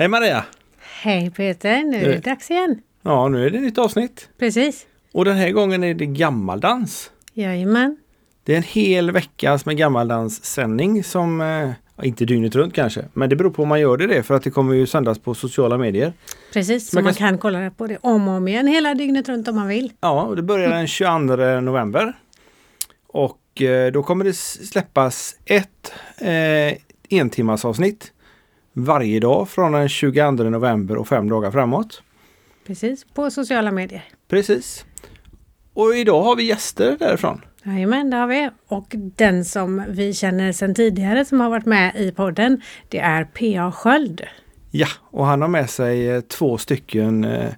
Hej Maria! Hej Peter, nu är det Eh. dags igen. Ja, nu är det nytt avsnitt. Precis. Och den här gången är det gammaldans. Jajamän. Det är en hel veckas med gammaldanssändning som, eh, inte dygnet runt kanske, men det beror på om man gör det, det för att det kommer ju sändas på sociala medier. Precis, så Man man kan- kan kolla på det om och om igen hela dygnet runt om man vill. Ja, och det börjar den 22 november. Och eh, då kommer det släppas ett eh, entimmarsavsnitt varje dag från den 22 november och fem dagar framåt. Precis, på sociala medier. Precis. Och idag har vi gäster därifrån. Jajamän, det har vi. Och den som vi känner sedan tidigare som har varit med i podden, det är P.A. Sköld. Ja, och han har med sig eh, två stycken eh,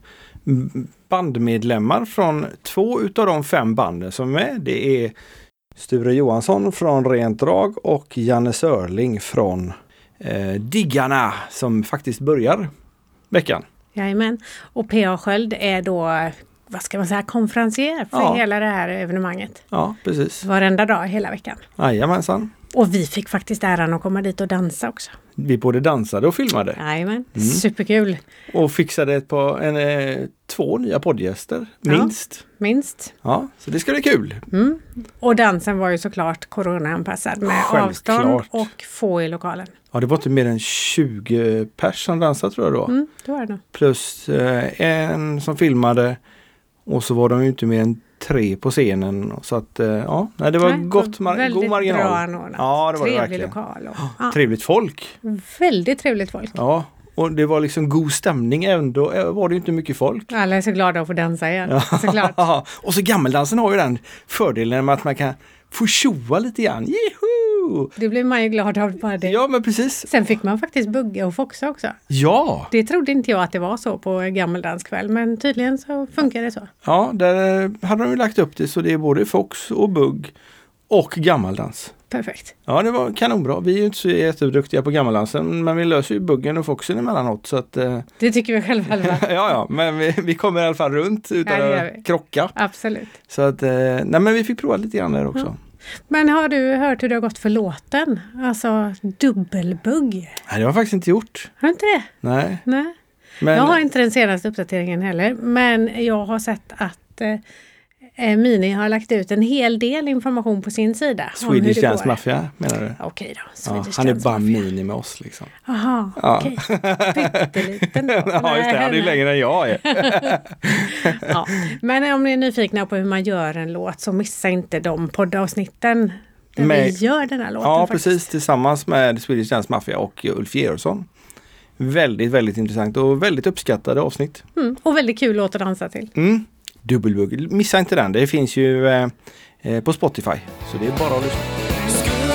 bandmedlemmar från två utav de fem banden som är med. Det är Sture Johansson från Rent Drag och Janne Sörling från eh, Diggarna som faktiskt börjar veckan. Jajamän. Och P.A. Sköld är då, vad ska man säga, konferencier för Ja. hela det här evenemanget. Ja, precis. Varenda dag hela veckan. Jajamensan. Och vi fick faktiskt äran att komma dit och dansa också. Vi både dansade och filmade Jajamän, Mm. superkul. och fixade ett par, en, eh, två nya poddgäster, Ja. minst. Minst. Ja, så det ska bli kul. Mm. Och dansen var ju såklart coronaanpassad med Självklart. avstånd och få i lokalen. Ja, det var inte mer än 20 pers som dansade tror jag då. Mm, det var det. Plus eh, en som filmade och så var de ju inte mer än tre på scenen. Så att eh, ja, det var Nej, gott mar- god marginal. bra anordnat. Ja, det var det Trevlig verkligen. lokal. Och, ja, Trevligt folk. väldigt trevligt folk. Ja, och det var liksom god stämning. Ändå var det inte mycket folk. Alla är så glada att få dansa igen. Såklart. och så gammeldansen har ju den fördelen med att man kan få tjoa lite grann. Jeho! Det blir man ju glad av bara det. Ja, men precis. Sen fick man faktiskt bugga och foxa också. Ja, Det trodde inte jag att det var så på gammeldanskväll men tydligen så funkar det så. ja, där eh, hade de ju lagt upp det så det är både Fox och bugg och gammaldans. Perfekt. Ja, det var kanonbra. Vi är ju inte så jätteduktiga på gammaldansen, men vi löser ju buggen och foxen emellanåt. Så att, eh, Det tycker vi själva. Ja, ja, men vi, vi kommer i alla fall runt utan Ja, att krocka. Absolut. Så att, eh, nej men vi fick prova lite grann där också. Men har du hört hur det har gått för låten? Alltså dubbelbugg. Nej, det har jag faktiskt inte gjort. Har du inte det? Nej, Nej. men Jag har inte den senaste uppdateringen heller, men jag har sett att eh, Mini har lagt ut en hel del information på sin sida. Swedish Dance. Mafia menar du? Okej då, Ja, han är bara Mafia. mini med oss liksom. Jaha, Ja. okej. Pytteliten då. ja, just det. Han är ju längre än jag är. Ja. Men om ni är nyfikna på hur man gör en låt så missa inte de poddavsnitten där Med- vi gör den här låten. Ja, faktiskt. precis. Tillsammans med Swedish Dance Mafia och Ulf Georgsson. Väldigt, väldigt intressant och väldigt uppskattade avsnitt. Mm. Och väldigt kul låt att dansa till. Mm. Dubbelbugg. Missa inte den. Det finns ju eh, eh, på Spotify. Så det är bara att lyssna. Skulle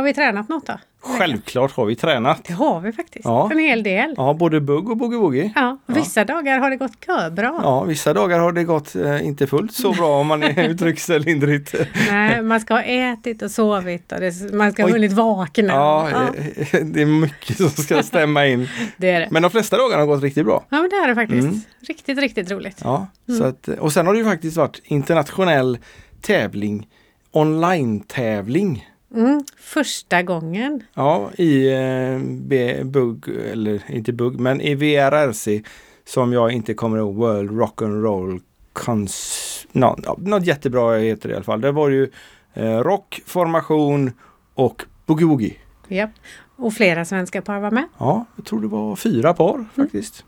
Har vi tränat något då? Självklart har vi tränat. Det har vi faktiskt. Ja. En hel del. Ja, både bugg och boogie-woogie. Ja, vissa dagar har det gått körbra. Ja, vissa dagar har det gått eh, inte fullt så bra om man uttrycker sig lindrigt. Nej, man ska ha ätit och sovit och det, man ska ha hunnit vakna. Ja, Ja, eh, det är mycket som ska stämma in. det är det. Men de flesta dagarna har gått riktigt bra. Ja, men det är det faktiskt. Mm. Riktigt, riktigt roligt. Ja, så att, och sen har det ju faktiskt varit internationell tävling, online-tävling. Mm. Första gången. Ja, i eh, bugg, eller inte bugg, men i VRRC som jag inte kommer ihåg, World Rock'n'Roll Cons... No, no, något jättebra heter det i alla fall. Det var ju eh, rock, formation och Boogie Woogie. Japp. Och flera svenska par var med. Ja, jag tror det var fyra par faktiskt.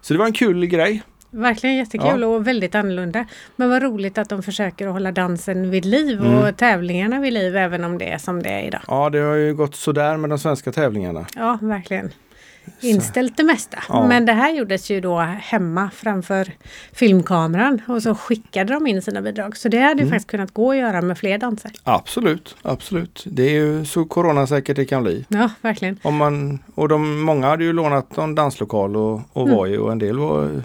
Så det var en kul grej. Verkligen jättekul och väldigt annorlunda. Men vad roligt att de försöker att hålla dansen vid liv och tävlingarna vid liv även om det är som det är idag. Ja, det har ju gått sådär med de svenska tävlingarna. Ja, verkligen. Inställt det mesta. Ja. Men det här gjordes ju då hemma framför filmkameran och så skickade de in sina bidrag. Så det hade ju faktiskt kunnat gå att göra med fler danser. Absolut, absolut. Det är ju så coronasäkert det kan bli. Ja, verkligen. Om man, och de, många hade ju lånat någon danslokal och, och var ju och en del var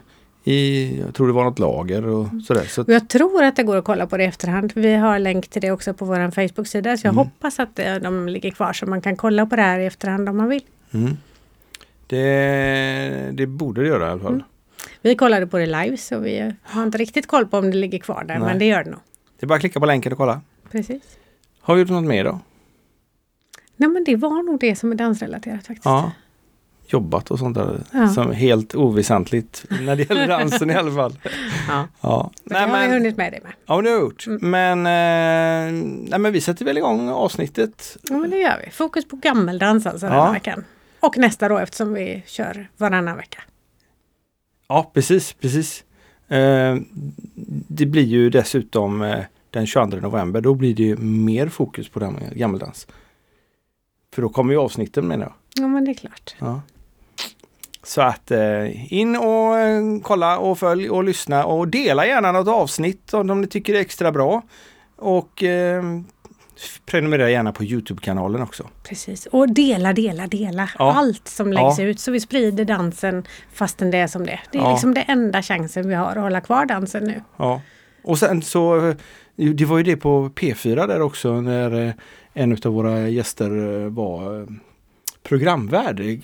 i, jag tror det var något lager och sådär. Så, Och jag tror att det går att kolla på det i efterhand. Vi har länk till det också på vår Facebook-sida. Så jag hoppas att eh, de ligger kvar så man kan kolla på det här i efterhand om man vill. mm. det, det borde det göra i alla fall. Vi kollade på det live så vi har inte riktigt koll på om det ligger kvar där. Nej. Men det gör det nog. Det är bara att klicka på länken och kolla. Precis. Har vi gjort något mer då? Nej men det var nog det som är dansrelaterat faktiskt. Ja. Jobbat och sånt där. Ja. Som helt oväsentligt när det gäller dansen i alla fall. Ja. Ja. Men det har vi hunnit med det med. Ja, det har jag gjort. Men, eh, nej, men vi sätter väl igång avsnittet. Ja men det gör vi. Fokus på gammeldans alltså den Ja. här veckan. Och nästa då eftersom vi kör varannan vecka. Ja, precis, precis. Eh, det blir ju dessutom eh, den 22 november, då blir det ju mer fokus på den gammeldans. För då kommer ju avsnitten menar jag. Ja men det är klart. Ja. Så att eh, in och eh, kolla och följ och lyssna och dela gärna något avsnitt om, ni tycker det är extra bra. Och eh, prenumerera gärna på Youtube-kanalen också. Precis. Och dela, dela, dela. Ja. Allt som läggs Ja. ut. Så vi sprider dansen fastän det är som det. Det är Ja. liksom det enda chansen vi har att hålla kvar dansen nu. Ja. Och sen så, eh, det var ju det på P4 där också när en av våra gäster var programvärd.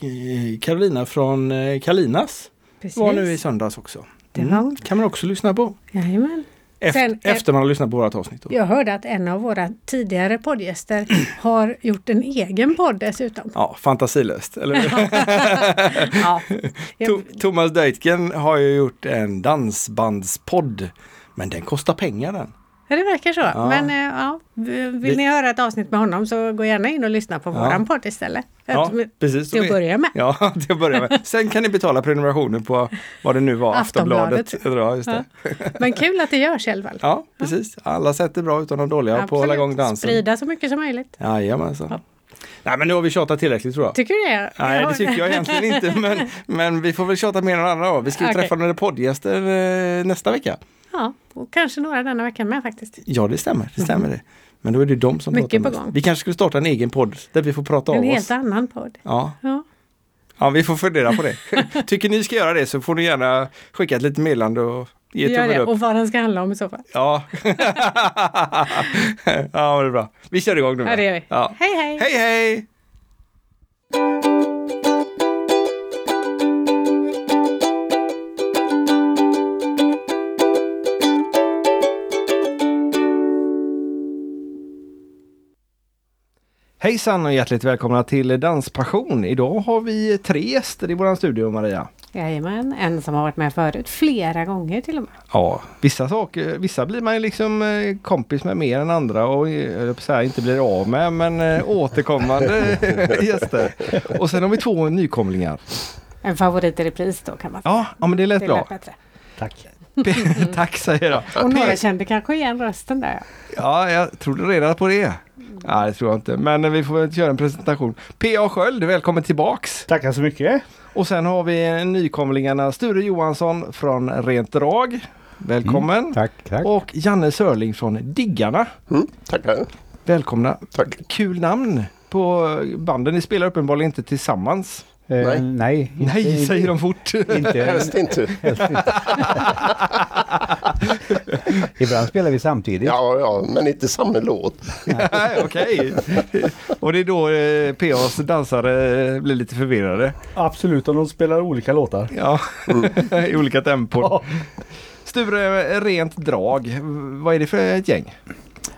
Carolina från eh, Kalinas Precis. var nu i söndags också. Det var- Kan man också lyssna på. Jajamän. Efter, Sen, eh, efter man har lyssnat på vårt avsnitt. Då. Jag hörde att en av våra tidigare poddgäster har gjort en egen podd dessutom. Ja, fantasilöst. Eller? hur? Ja. To- Thomas Deitgen har ju gjort en dansbandspodd. Men den kostar pengar den. Ja, det verkar så. Ja. Men eh, ja, vill Vi- ni höra ett avsnitt med honom så gå gärna in och lyssna på Ja. våran podd istället. Ja, Att- precis. Till att börja med. Ja, till att börja med. Sen kan ni betala prenumerationen på vad det nu var, Aftonbladet. Aftonbladet. Ja. Men kul att det görs i alla fall. Ja, precis. Alla sätt är bra utan de dåliga på att hålla igång dansen. Sprida så mycket som möjligt. Jajamensan. Ja. Nej men nu har vi tjatat tillräckligt tror jag. Tycker du det? Nej det tycker jag egentligen inte men, men vi får väl tjata mer än andra då. Vi ska ju Okej. träffa några poddgäster eh, nästa vecka. Ja, och kanske några denna veckan med faktiskt. Ja det stämmer, det stämmer det. Men då är det de som Mycket pratar på gång. Vi kanske skulle starta en egen podd där vi får prata En av helt oss. annan podd. Ja. Ja. ja, vi får fundera på det. Tycker ni ska göra det så får ni gärna skicka ett litet meddelande och ge Gör tummen det. upp. Och vad den ska handla om i så fall. Ja. ja, det är bra. Vi kör igång nu. Ja, det gör vi. Ja. Hej hej! Hej hej! Hejsan och hjärtligt välkomna till Danspassion. Idag har vi tre gäster i våran studio Maria. Jajamän, en som har varit med förut flera gånger till och med. Ja, vissa saker, vissa blir man ju liksom eh, kompis med mer än andra och eh, på att säga, inte blir av med men eh, återkommande gäster. Och sen har vi två nykomlingar. En favorit i repris då kan man säga. Ja, ja men det lät det bra. lät bättre. Tack. Tack säger jag. Och några kände kanske igen rösten där. Ja, jag trodde redan på det. Ja, det tror jag inte. Men vi får väl göra en presentation. P.A. Sköld, välkommen tillbaks. Tackar så mycket. Och sen har vi nykomlingarna Sture Johansson från Rent Drag. Välkommen. Tack, tack. Och Janne Sörling från Diggarna. Mm, tackar. Välkomna. Tack. Kul namn på banden. Ni spelar uppenbarligen inte tillsammans. Eh, nej. nej. inte- Nej, säger de fort. Inte, Helst inte. helst inte. Ibland spelar vi samtidigt. Ja, ja, men inte samma låt. Nej, Okej. Och det är då eh, PAs dansare blir lite förvirrade. Absolut, om de spelar olika låtar. Ja, i olika tempon. Ja. Sture, rent drag. Vad är det för ett gäng?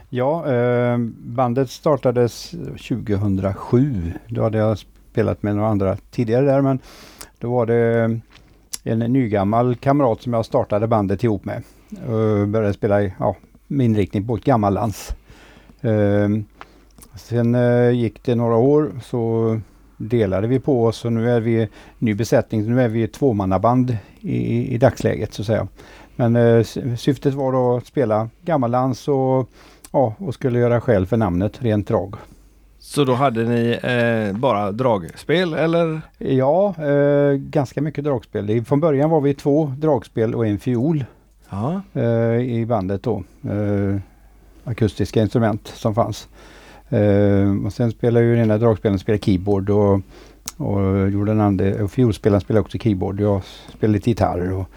Ja, eh, bandet startades 2007. Då hade jag spelat med några andra tidigare där men då var det eh, en nygammal kamrat som jag startade bandet ihop med. Och började spela i, ja, med inriktning på ett gammaldans. Uh, ehm, Sen uh, gick det några år så delade vi på oss och nu är vi ny besättning. Nu är vi ett tvåmannaband i, i dagsläget så att säga. Men uh, syftet var då att spela gammaldans och, ja, och skulle göra skäl för namnet Rent Drag. Så då hade ni eh, bara dragspel eller? Ja, eh, ganska mycket dragspel. Från början var vi två dragspel och en fiol eh, i bandet då. Eh, akustiska instrument som fanns. Eh, och sen spelade ju den ena dragspelaren spelade keyboard och, och gjorde den andra, och fiolspelaren spelade också keyboard. Jag spelade lite gitarr och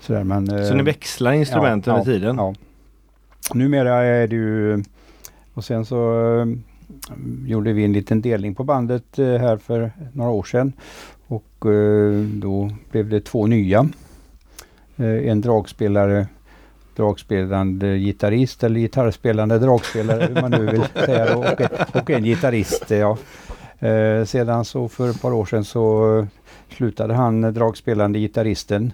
sådär. Men, Så eh, ni växlar instrument ja, under ja, tiden? Ja. Numera är det ju och sen så gjorde vi en liten delning på bandet eh, här för några år sedan. Och eh, då blev det två nya. Eh, en dragspelare, dragspelande gitarrist eller gitarrspelande dragspelare hur man nu vill säga och, en- och en gitarrist. Ja. Eh, sedan så för ett par år sedan så slutade han dragspelande gitarristen.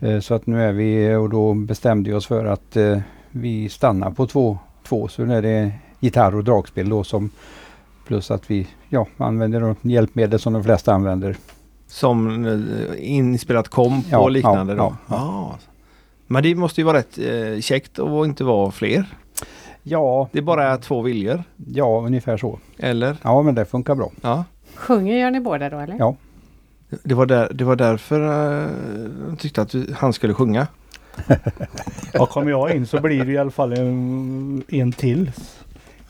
Eh, Så att nu är vi och då bestämde vi oss för att eh, vi stannar på två, två. Så nu är det gitarr och dragspel då som plus att vi ja, använder de hjälpmedel som de flesta använder. Som eh, inspelat komp Ja, och liknande ja, då? ja, Ja. Men det måste ju vara rätt eh, käckt att inte vara fler. Ja, Det är bara två viljor. ja, ungefär så. Eller? Ja, men det funkar bra. Ja. Sjunger gör ni båda då eller? Ja. Det var, där, det var därför eh, de tyckte att vi- han skulle sjunga. Ja, kommer jag in så blir det i alla fall en, en till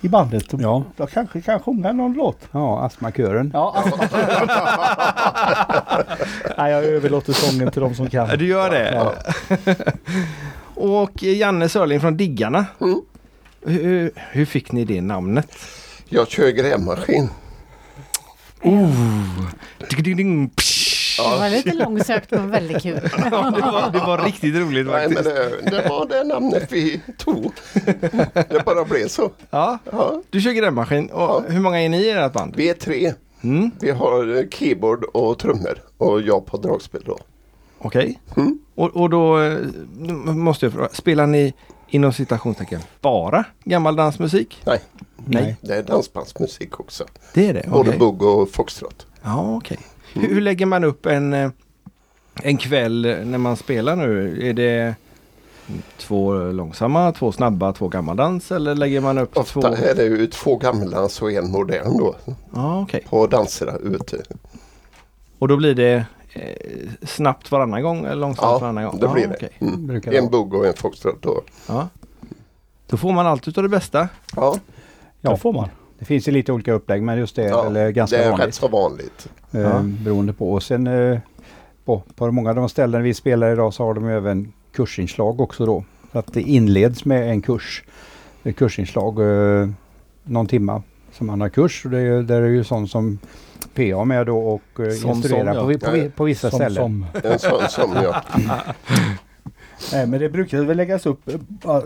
i bandet. Ja, Jag kanske kan sjunga någon låt. ja astmakören. Ja. Nej, jag överlåter sången till de som kan. Du gör det? Ja. och Janne Sörling från Diggarna. Mm. Hur, hur fick ni det namnet? Jag kör grävmaskin. Psh. Det var lite långsökt men väldigt kul. Ja, det, var, det var riktigt roligt Nej, men faktiskt. det, det var det namnet vi tog. Det bara blev så. Ja, Ja, du kör grävmaskin. Och Ja. Hur många är ni i ert band? vi är tre. Mm, Vi har eh, keyboard och trummor och jag på dragspel då. Okej. Mm. Och, och då eh, måste jag fråga, spelar ni inom citationstecken bara gammal dansmusik? Nej, Nej. det är dansbandsmusik också. Det är det? Både Okej. bugg och foxtrot. Ja, okej. Hur, hur lägger man upp en, eh, en kväll när man spelar nu? Är det två långsamma, två snabba, två gammaldans eller lägger man upp två? Ofta är det ju två gamla och en modern då Ja, okej. på danserna ute. Och då blir det eh, snabbt varannan gång eller långsamt Ja, varannan gång? det blir ja, det. okej. Mm. En vara. bugg och en foxtrot då. Ja. Då får man allt utav det bästa. Ja, Ja. Ja. Det får man. Det finns ju lite olika upplägg men just det ja väl eh, ganska det är vanligt. rätt så vanligt. Eh, Ja. Beroende på. Och sen eh, på, på många av de ställen vi spelar idag så har de även kursinslag också då. Så att det inleds med en kurs. Ett kursinslag eh, någon timma som man har kurs. Och det är, där är ju sånt som PA med då och eh, Som- instruerar som, på, ja. på, vi- på vissa Som, ställen. som. En sån som jag. Nej, men det brukar väl läggas upp eh, eh,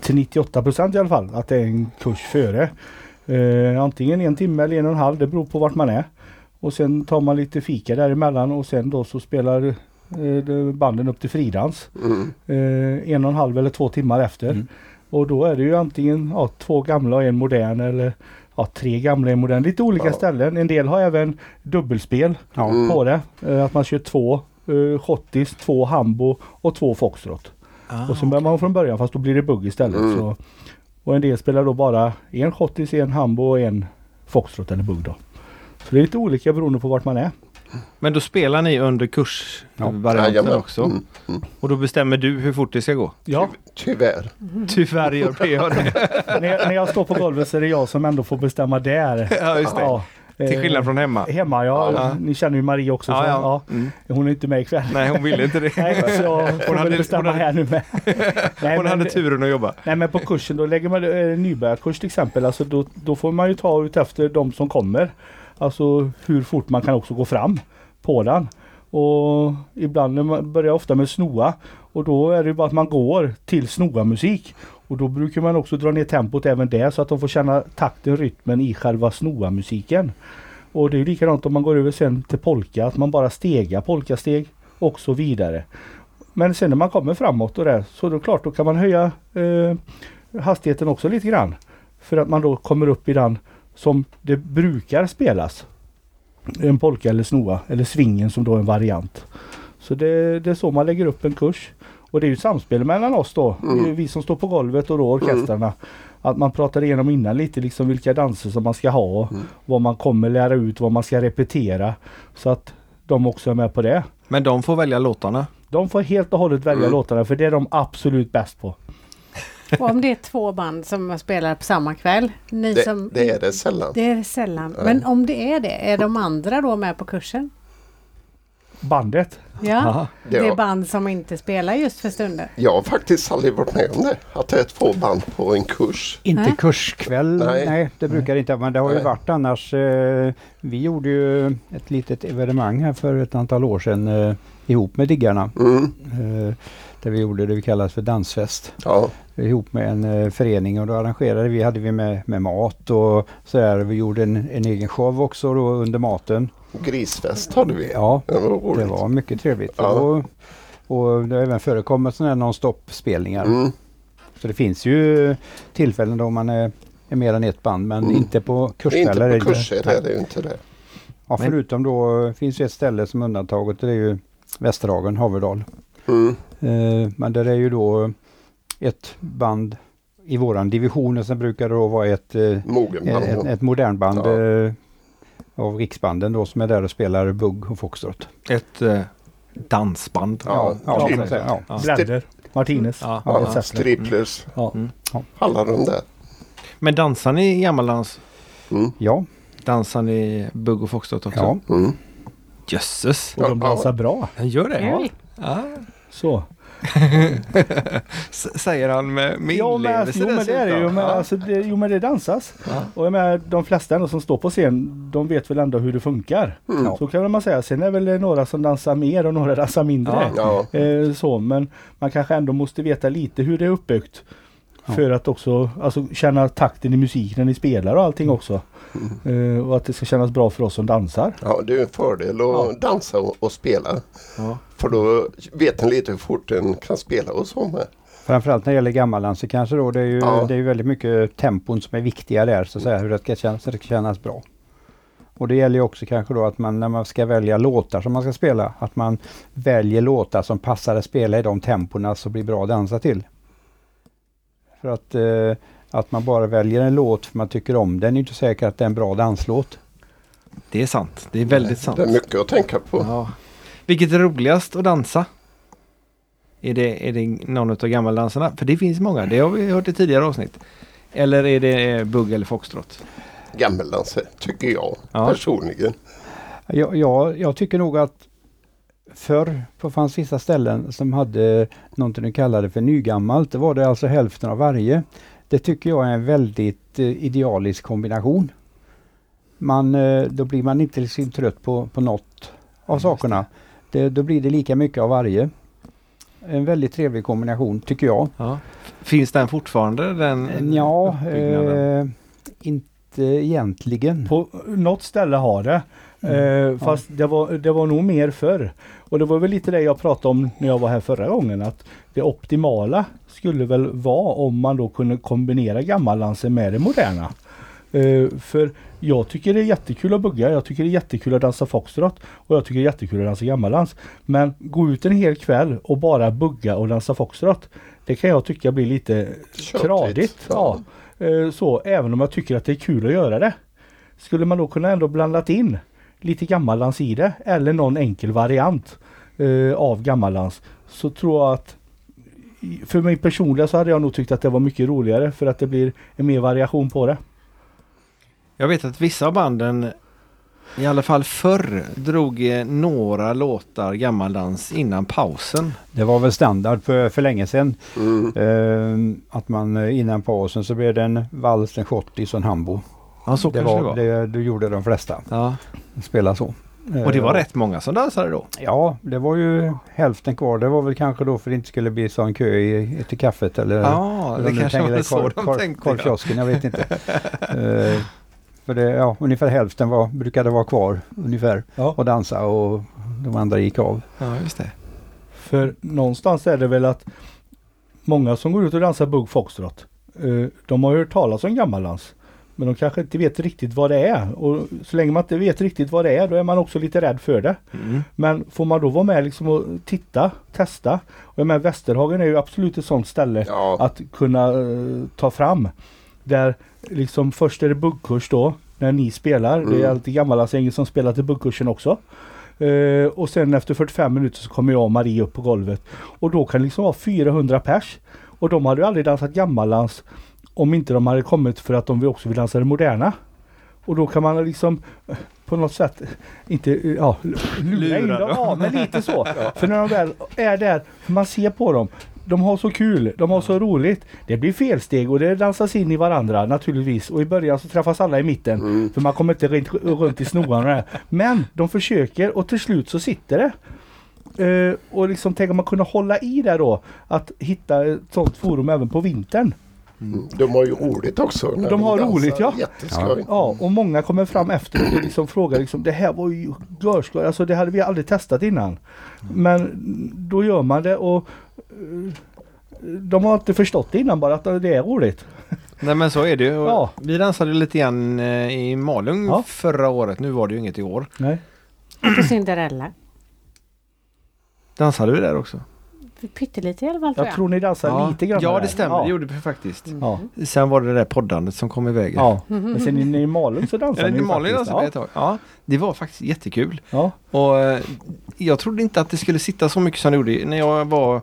till 98 procent i alla fall. Att det är en kurs före. Eh, antingen en timme eller en och en halv. Det beror på vart man är. Och sen tar man lite fika däremellan och sen då så spelar eh, banden upp till fridans. Mm. Eh, en och en halv eller två timmar efter. Mm. Och då är det ju antingen ja, två gamla och en modern eller ja, tre gamla och en modern. Lite olika Ja. ställen. En del har även dubbelspel Ja. Mm. på det. Eh, att man kör två uh, schottis, två hambo och två foxtrot. Ah, och sen börjar man från början fast då blir det bugg istället. Mm. Så, och en del spelar då bara en schottis, en hambo och en foxtrot eller bugg då. Så det är lite olika beroende på vart man är. Men då spelar ni under kursvarianten Jajamän. också? Mm. Mm. Och då bestämmer du hur fort det ska gå? Ja, Tyvärr. Tyvärr gör PA det. när, jag, när jag står på golvet så är det jag som ändå får bestämma där. Ja, just det. Ja, Till eh, skillnad från hemma. Hemma ja. Ja. Ni känner ju Marie också. Så, ja. ja. Mm. Hon är inte med ikväll. Nej, hon ville inte det. Nej, så jag får hade- bestämma hon hade- här nu med. Nej, Hon men hade turen att jobba. Nej men på kursen då lägger man eh, nybörjarkurs till exempel. Alltså då, då får man ju ta ut efter de som kommer. Alltså hur fort man kan också gå fram på den. Och ibland man börjar ofta med snoa. Och då är det ju bara att man går till snoa-musik. Och då brukar man också dra ner tempot även där så att de får känna takten, rytmen i själva snoa-musiken. Och det är likadant om man går över sen till polka, att man bara stegar polkasteg och så vidare. Men sen när man kommer framåt och där så är det klart då kan man höja eh, hastigheten också lite grann. För att man då kommer upp i den som det brukar spelas. En polka eller snoa eller svingen som då är en variant. Så det, det är så man lägger upp en kurs. Och det är ju samspel mellan oss då, Mm. vi som står på golvet och då orkestrarna. Att man pratar igenom innan lite liksom vilka danser som man ska ha Mm. vad man kommer lära ut, vad man ska repetera. Så att de också är med på det. Men de får välja låtarna. De får helt och hållet välja Mm. låtarna för det är de absolut bäst på. Och om det är två band som spelar på samma kväll. Ni Det, som, det är det sällan. det är sällan. Nej. Men om det är det, är de andra då med på kursen? Bandet. Ja, Aha. det är band som inte spelar just för stunden. Jag har faktiskt aldrig varit med om det. Att det är två band på en kurs. Inte Nej. kurskväll, Nej. nej, det brukar det inte men det har ju Nej. varit annars. Eh, vi gjorde ju ett litet evenemang här för ett antal år sedan eh, ihop med Diggarna. Mm. Eh, där vi gjorde det vi kallas för dansfest. Ja. ihop med en eh, förening och då arrangerade vi, hade vi med, med mat och sådär. Vi gjorde en, en egen show också då under maten. Grisfest hade vi. Ja, Det var det var mycket trevligt. Ja. Och, och det har även förekommit sådana här non-stop spelningar. Mm. Så det finns ju tillfällen då man är, är mer än ett band men Mm. inte på kurskvällar. Inte på är det- kurser nej. är det ju inte det. Ja, förutom då finns ju ett ställe som undantaget. Det är ju Västerhagen, Haverdal. Mm. Eh, men där är ju då ett band i våran division och sen brukar det då vara ett, eh, ett, ett modernband Ja. Av riksbanden då som är där och spelar bugg och foxtrot. Ett eh, dansband. Ja, ja, typ. Ja. Ja. Blender. Martinez. Ja. Ja, Ja, striplers. Ja. Mm. Alla de där. Men dansar ni gammaldans? Mm. ja, Dansar ni bugg och foxtrot också? ja. Mm. Jösses! Och de Ja, dansar bra. Han gör det? Ja. Så. Säger han med, med Ja, men, inlevelse jo men det är det ju. Men, Ja. alltså, det, jo men det dansas. Ja. Och jag menar, de flesta ändå som står på scen, de vet väl ändå hur det funkar. Mm. Så kan man säga. Sen är väl det några som dansar mer och några dansar mindre. Ja. Eh, så, men man kanske ändå måste veta lite hur det är uppbyggt. Ja. För att också alltså, känna takten i musiken när ni spelar och allting också. Mm. Eh, och att det ska kännas bra för oss som dansar. ja, det är en fördel att Ja. dansa och, och spela. Ja. För då vet en lite hur fort en kan spela och så med. Framförallt när det gäller gammaldans så kanske då det är ju, Ja. det är ju väldigt mycket tempon som är viktiga där så att säga, hur det ska kännas, det ska kännas bra. Och det gäller ju också kanske då att man när man ska välja låtar som man ska spela, att man väljer låtar som passar att spela i de temporna som blir bra att dansa till. För att, eh, att man bara väljer en låt för man tycker om den är inte säkert att det är en bra danslåt. Det är sant. Det är väldigt sant. Det är mycket att tänka på. Ja. Vilket är roligast att dansa? Är det, är det någon av gammaldanserna? För det finns många. Det har vi hört i tidigare avsnitt. Eller är det bugg eller foxtrot? Gammeldanser tycker jag Ja. personligen. Jag, jag, jag tycker nog att förr på fanns vissa ställen som hade någonting de kallade för nygammalt. Det var det alltså hälften av varje. Det tycker jag är en väldigt eh, idealisk kombination. Man, eh, då blir man inte liksom trött på, på något av sakerna. Det, då blir det lika mycket av varje. En väldigt trevlig kombination tycker jag. Ja. Finns den fortfarande? Den Ja, uppbyggnaden? eh, inte egentligen. På något ställe har det. Eh, fast det, var, det var nog mer förr. Och det var väl lite det jag pratade om när jag var här förra gången. Att det optimala skulle väl vara om man då kunde kombinera gammaldansen med det moderna. Eh, för jag tycker det är jättekul att bugga. Jag tycker det är jättekul att dansa foxtrot. Och jag tycker det är jättekul att dansa gammaldans. Men gå ut en hel kväll och bara bugga och dansa foxtrot. Det kan jag tycka blir lite Tjötigt. tradigt. Ja. Eh, så, även om jag tycker att det är kul att göra det. Skulle man då kunna ändå blandat in lite gammaldans i det eller någon enkel variant eh, av gammaldans så tror jag att för mig personligen så hade jag nog tyckt att det var mycket roligare för att det blir en mer variation på det. Jag vet att vissa av banden i alla fall förr drog eh, några låtar gammaldans innan pausen. Det var väl standard för, för länge sedan. Mm. Eh, att man eh, innan pausen så blev det en vals, en schottis och en hambo. Ja, så det kanske var, det var. det, det gjorde de flesta. Ja. Spela så. Och det var Eh, rätt många som dansade då. Ja, det var ju hälften kvar. Det var väl kanske då för det inte skulle bli sån kö i, till kaffet eller Ja, det du kanske tänker var så korv- de korv- tänkte. ja. Korvkiosken, jag vet inte. Eh, för det, ja, ungefär hälften var, brukade vara kvar ungefär Ja. och dansa och de andra gick av. Ja, just det. För någonstans är det väl att många som går ut och dansar bugg foxtrot eh, de har hört talas om gammaldans. Men de kanske inte vet riktigt vad det är. Och så länge man inte vet riktigt vad det är då är man också lite rädd för det. Mm. Men får man då vara med liksom och titta, testa. Och jag menar, Västerhagen är ju absolut ett sånt ställe Ja, att kunna eh, ta fram. Där liksom först är det buggkurs då när ni spelar. Det är Mm. alltid gammaldagsgänget som spelar till buggkursen också. Eh, och sen efter 45 minuter så kommer jag och Marie upp på golvet. Och då kan det liksom vara 400 pers. Och de hade ju aldrig dansat gammaldans om inte de hade kommit för att de också vill dansa det moderna. Och då kan man liksom eh, på något sätt inte eh, ja, lura in dem. Ja, men lite så. För när de väl är där, man ser på dem. De har så kul, de har så roligt. Det blir felsteg och det dansas in i varandra naturligtvis. Och i början så träffas alla i mitten. mm. För man kommer inte runt, runt i snoarna. Men de försöker och till slut så sitter det. Eh, och liksom tänk om man kunde hålla i det då. Att hitta ett sånt forum även på vintern. Mm. de har ju roligt också. när De har dansar. roligt, ja. Jätteskoj. Ja, och många kommer fram efteråt och liksom frågar liksom det här var ju görskoj. Alltså det hade vi aldrig testat innan. Men då gör man det och eh, de har inte förstått det innan bara att det är roligt. Nej men så är det ju. Och Ja. Vi dansade lite grann eh, i Malung Ja. förra året. Nu var det ju inget i år. Nej. På Cinderella. Dansade vi där också? Pyttelite i alla fall tror Jag jag. tror ni dansar ja. lite grann Ja det stämmer, Ja. det gjorde vi faktiskt. Ja. Sen var det det där poddandet som kom i vägen. ja. Men sen inne i Malung så dansar Ja, ni Malung faktiskt. dansade vi ett tag. Ja, det var faktiskt jättekul. Ja. Och eh, jag trodde inte att det skulle sitta så mycket som det gjorde. När jag var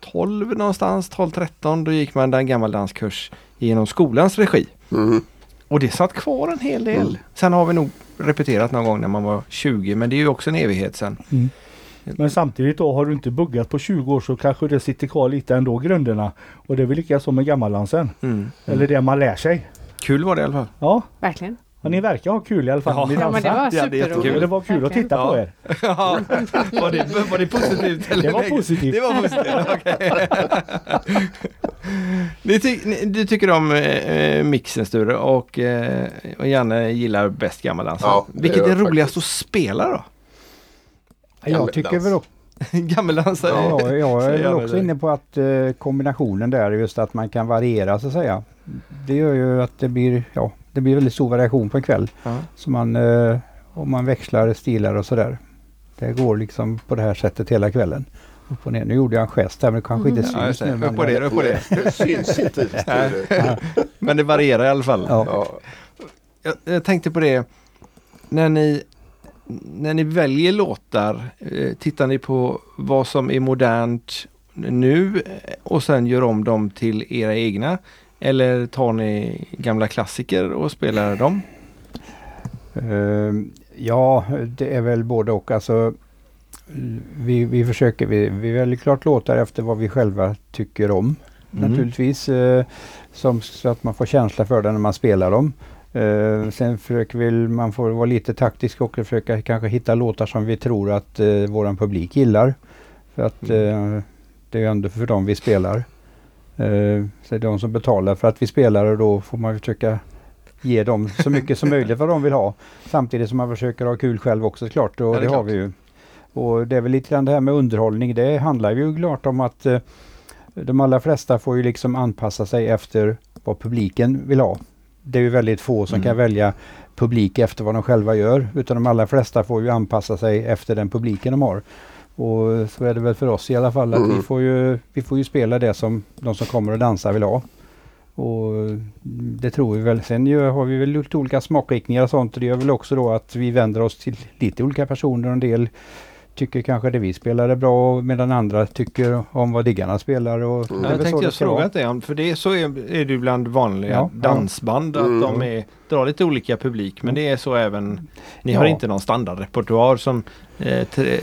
12 någonstans, 12-13, då gick man en gammal danskurs genom skolans regi. Mm. Och det satt kvar en hel del. Mm. Sen har vi nog repeterat någon gång när man var 20, men det är ju också en evighet sen. Mm. Men samtidigt då har du inte buggat på 20 år så kanske det sitter kvar lite ändå grunderna. Och det är väl lika som med gammaldansen. Mm. Eller det man lär sig. Kul var det i alla fall. Ja, Verkligen. och ni verkar ha kul i alla fall. Ja. Ni Ja men det var Ja, superroligt. jättekul. det var kul att titta på Ja. er. Ja, var, det, var det positivt? Eller Det var positivt. Det var positivt, okej. ni ty, ni, du tycker om eh, mixen Sture och, eh, och Janne gillar bäst gammaldans. Ja, Vilket är roligast faktiskt. att spela då? Jag tycker väl också, Gammeldans? ja, jag är väl också inne på att eh, kombinationen där, just att man kan variera så att säga. Det gör ju att det blir, ja, det blir väldigt stor variation på en kväll. Ja. Så man, eh, om man växlar stilar och sådär. Det går liksom på det här sättet hela kvällen. Upp och ner. Nu gjorde jag en gest där men det kanske inte Mm. Ja, syns det. nu. Upp på det, upp det. Det syns inte. Men det varierar i alla fall. Ja. Ja. Jag, jag tänkte på det, när ni, när ni väljer låtar, eh, tittar ni på vad som är modernt nu eh, och sen gör om dem till era egna? Eller tar ni gamla klassiker och spelar dem? Eh, ja, det är väl både och. Alltså, vi, vi försöker, vi, vi väljer klart låtar efter vad vi själva tycker om. Mm. Naturligtvis. Eh, som, så att man får känsla för det när man spelar dem. Eh, sen försöker vi, man får vara lite taktisk och försöka kanske hitta låtar som vi tror att eh, våran publik gillar. För att eh, det är ändå för dem vi spelar. Så det är de som betalar för att vi spelar och då får man försöka ge dem så mycket som möjligt vad de vill ha. Samtidigt som man försöker ha kul själv också såklart och Ja, det, det är har klart. vi ju. Och det är väl lite grann det här med underhållning. Det handlar ju klart om att de allra flesta får ju liksom anpassa sig efter vad publiken vill ha. Det är ju väldigt få som Mm. kan välja publik efter vad de själva gör. Utan de allra flesta får ju anpassa sig efter den publiken de har. Och så är det väl för oss i alla fall att vi, Mm. får ju, vi får ju spela det som de som kommer och dansar vill ha. Och det tror vi väl. Sen har vi väl lite olika smakriktningar och sånt. Och det gör väl också då att vi vänder oss till lite olika personer. En del tycker kanske det vi spelar är bra medan andra tycker om vad diggarna spelar. Och Mm. det är Jag tänkte jag fråga inte om, för det, så är, är det bland vanliga Ja, ja. dansband att Mm. de är, drar lite olika publik. Men det är så även, ni har Ja. inte någon standardrepertoar som, eh, tre,